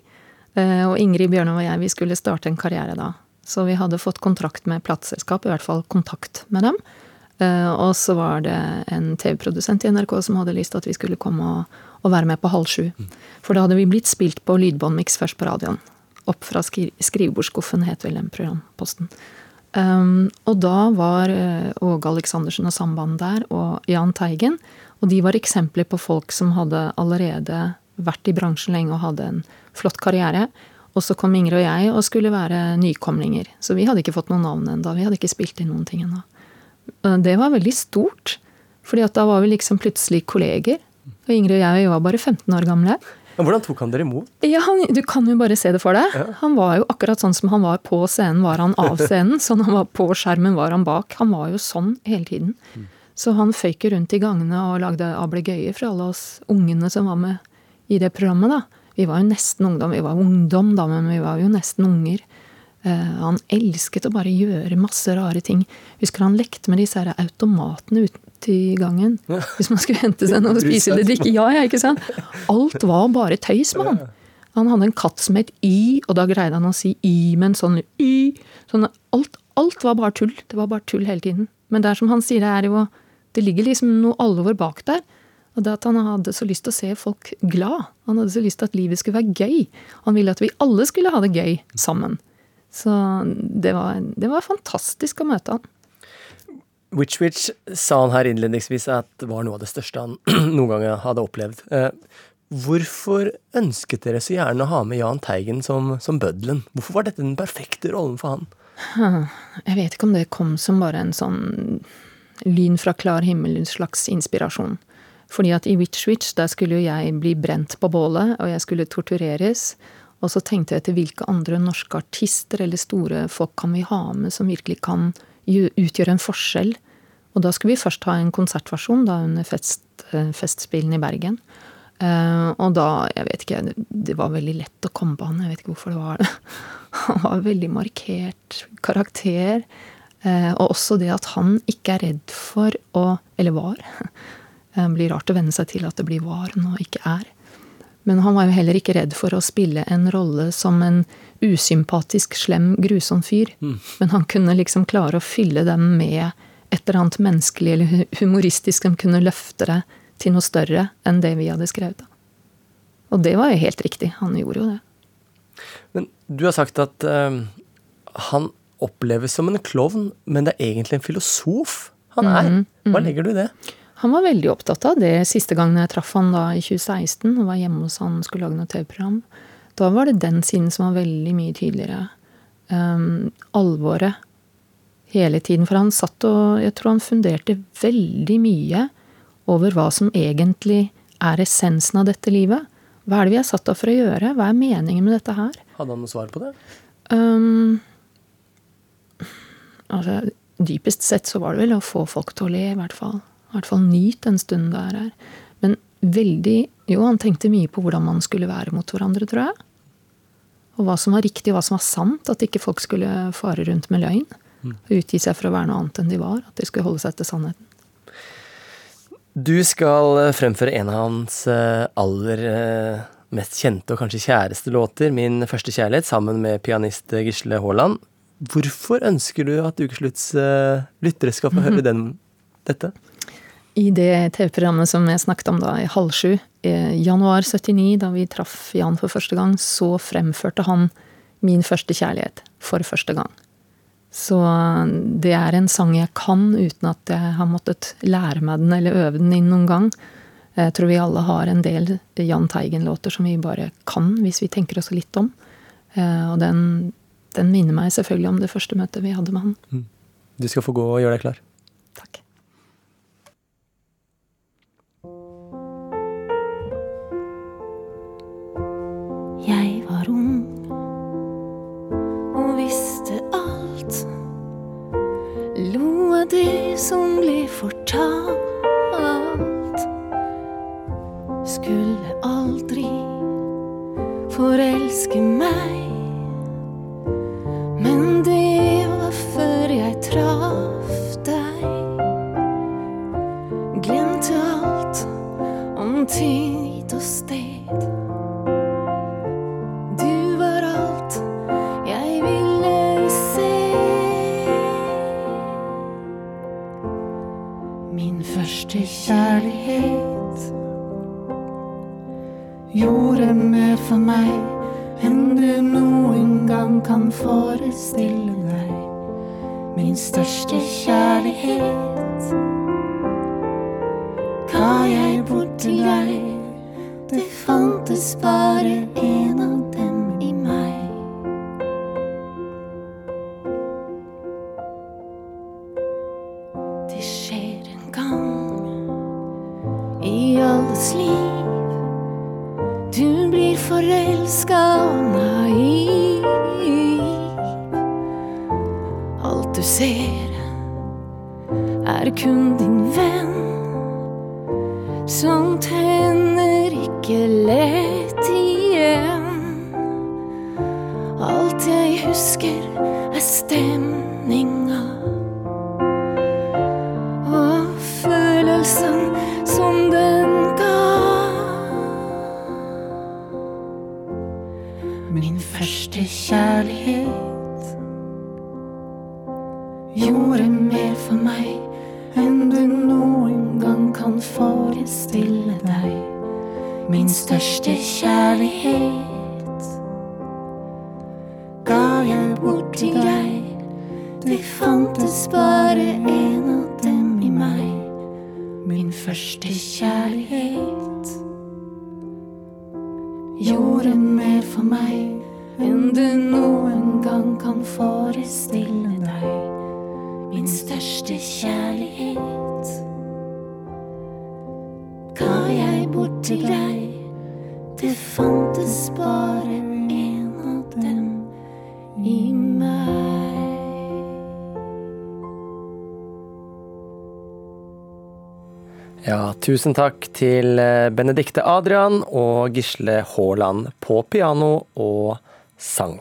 Eh, Og Ingrid Bjørnov og jeg vi skulle starte en karriere da. Så vi hadde fått kontrakt med plateselskap, i hvert fall kontakt med dem. Eh, Og så var det en TV-produsent i NRK som hadde lyst til at vi skulle komme og, og være med på Halv sju. For da hadde vi blitt spilt på lydbåndmiks først på radioen. Opp fra skri skrivebordsskuffen, het vel den programposten. Um, og da var uh, Åge Aleksandersen og Samband der, og Jahn Teigen. Og de var eksempler på folk som hadde allerede vært i bransjen lenge og hadde en flott karriere. Og så kom Ingrid og jeg og skulle være nykomlinger. Så vi hadde ikke fått noen navn ennå. Vi hadde ikke spilt inn noen ting ennå. Uh, Det var veldig stort. fordi at da var vi liksom plutselig kolleger. Og Ingrid og jeg var bare 15 år gamle. Men Hvordan tok han dere imot? Ja, han, Du kan jo bare se det for deg. Han var jo akkurat sånn som han var på scenen, var han av scenen. Sånn han var på skjermen, var han bak. Han var jo sånn hele tiden. Så han føyk rundt i gangene og lagde ablegøyer for alle oss ungene som var med i det programmet. da. Vi var jo nesten ungdom. Vi var ungdom, da, men vi var jo nesten unger. Eh, han elsket å bare gjøre masse rare ting. Husker han lekte med disse her automatene ute i gangen. Hvis man skulle hente seg noe å spise eller drikke. Ja, ja, ikke sant? Alt var bare tøys med han. Han hadde en katt som het Y, og da greide han å si Y med en sånn Y. Sånn, alt, alt var bare tull. Det var bare tull hele tiden. Men det er som han sier, det er jo Det ligger liksom noe alvor bak der. Og det at han hadde så lyst til å se folk glad. Han hadde så lyst til at livet skulle være gøy. Han ville at vi alle skulle ha det gøy sammen. Så det var, det var fantastisk å møte han. Witch Witch sa han her innledningsvis at det var noe av det største han noen gang hadde opplevd. Eh, hvorfor ønsket dere så gjerne å ha med Jahn Teigen som, som bøddelen? Hvorfor var dette den perfekte rollen for han? Jeg vet ikke om det kom som bare en sånn lyn fra klar himmel, en slags inspirasjon. Fordi at i Witch Witch, der skulle jo jeg bli brent på bålet, og jeg skulle tortureres. Og så tenkte jeg til hvilke andre norske artister eller store folk kan vi ha med som virkelig kan utgjøre en forskjell. Og da skulle vi først ha en konsertversjon da under fest, eh, Festspillene i Bergen. Eh, og da, jeg vet ikke, det var veldig lett å komme på han. Jeg vet ikke hvorfor det var det. Han var veldig markert karakter. Eh, og også det at han ikke er redd for å Eller var. Det blir rart å venne seg til at det blir var nå, ikke er. Men han var jo heller ikke redd for å spille en rolle som en usympatisk, slem, grusom fyr. Mm. Men han kunne liksom klare å fylle dem med et eller annet menneskelig eller humoristisk som kunne løfte det til noe større enn det vi hadde skrevet. Og det var jo helt riktig. Han gjorde jo det. Men du har sagt at eh, han oppleves som en klovn, men det er egentlig en filosof han er. Mhm, Hva mhm. legger du i det? Han var veldig opptatt av det siste gangen jeg traff han da i 2016 og var hjemme hos han og skulle lage noe TV-program. Da var det den siden som var veldig mye tydeligere. Um, alvoret hele tiden. For han satt og Jeg tror han funderte veldig mye over hva som egentlig er essensen av dette livet. Hva er det vi er satt av for å gjøre? Hva er meningen med dette her? Hadde han noe svar på det? Um, altså, dypest sett så var det vel å få folk til å le, i hvert fall. I hvert fall nyt den stunden det er her. Men veldig Jo, han tenkte mye på hvordan man skulle være mot hverandre, tror jeg. Og hva som var riktig, og hva som var sant. At ikke folk skulle fare rundt med løgn. Mm. Og utgi seg for å være noe annet enn de var. At de skulle holde seg til sannheten. Du skal eh, fremføre en av hans eh, aller eh, mest kjente og kanskje kjæreste låter, 'Min første kjærlighet', sammen med pianist Gisle Haaland. Hvorfor ønsker du at Ukeslutts eh, lyttere skal få høre den, dette? I det TV-programmet som jeg snakket om da i halv sju, i januar 79, da vi traff Jan for første gang, så fremførte han Min første kjærlighet for første gang. Så det er en sang jeg kan uten at jeg har måttet lære meg den eller øve den inn noen gang. Jeg tror vi alle har en del Jahn Teigen-låter som vi bare kan, hvis vi tenker oss litt om. Eh, Og den, den minner meg selvfølgelig om det første møtet vi hadde med han. Du skal få gå og gjøre deg klar. Takk. Jeg var ung og visste alt. Lo av det som ble fortalt. Skulle aldri forelske meg. Traff deg. Glemte alt om tid og sted. Du var alt jeg ville se. Min første kjærlighet gjorde mer for meg enn du noen gang kan forestille. Min største kjærlighet ga jeg bort til deg. Det fantes bare en av tusen takk til Benedicte Benedikte Adrian og Gisle Haaland på piano og sang.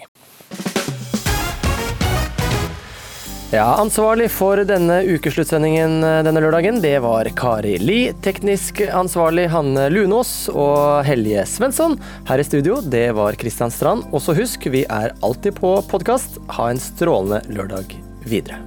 Ja, Ansvarlig for denne ukesluttsendingen eh, denne lørdagen, det var Kari Li. Teknisk ansvarlig Hanne Lunås og Helje Svensson. Her i studio, det var Kristian Strand. Og så husk, vi er alltid på podkast. Ha en strålende lørdag videre.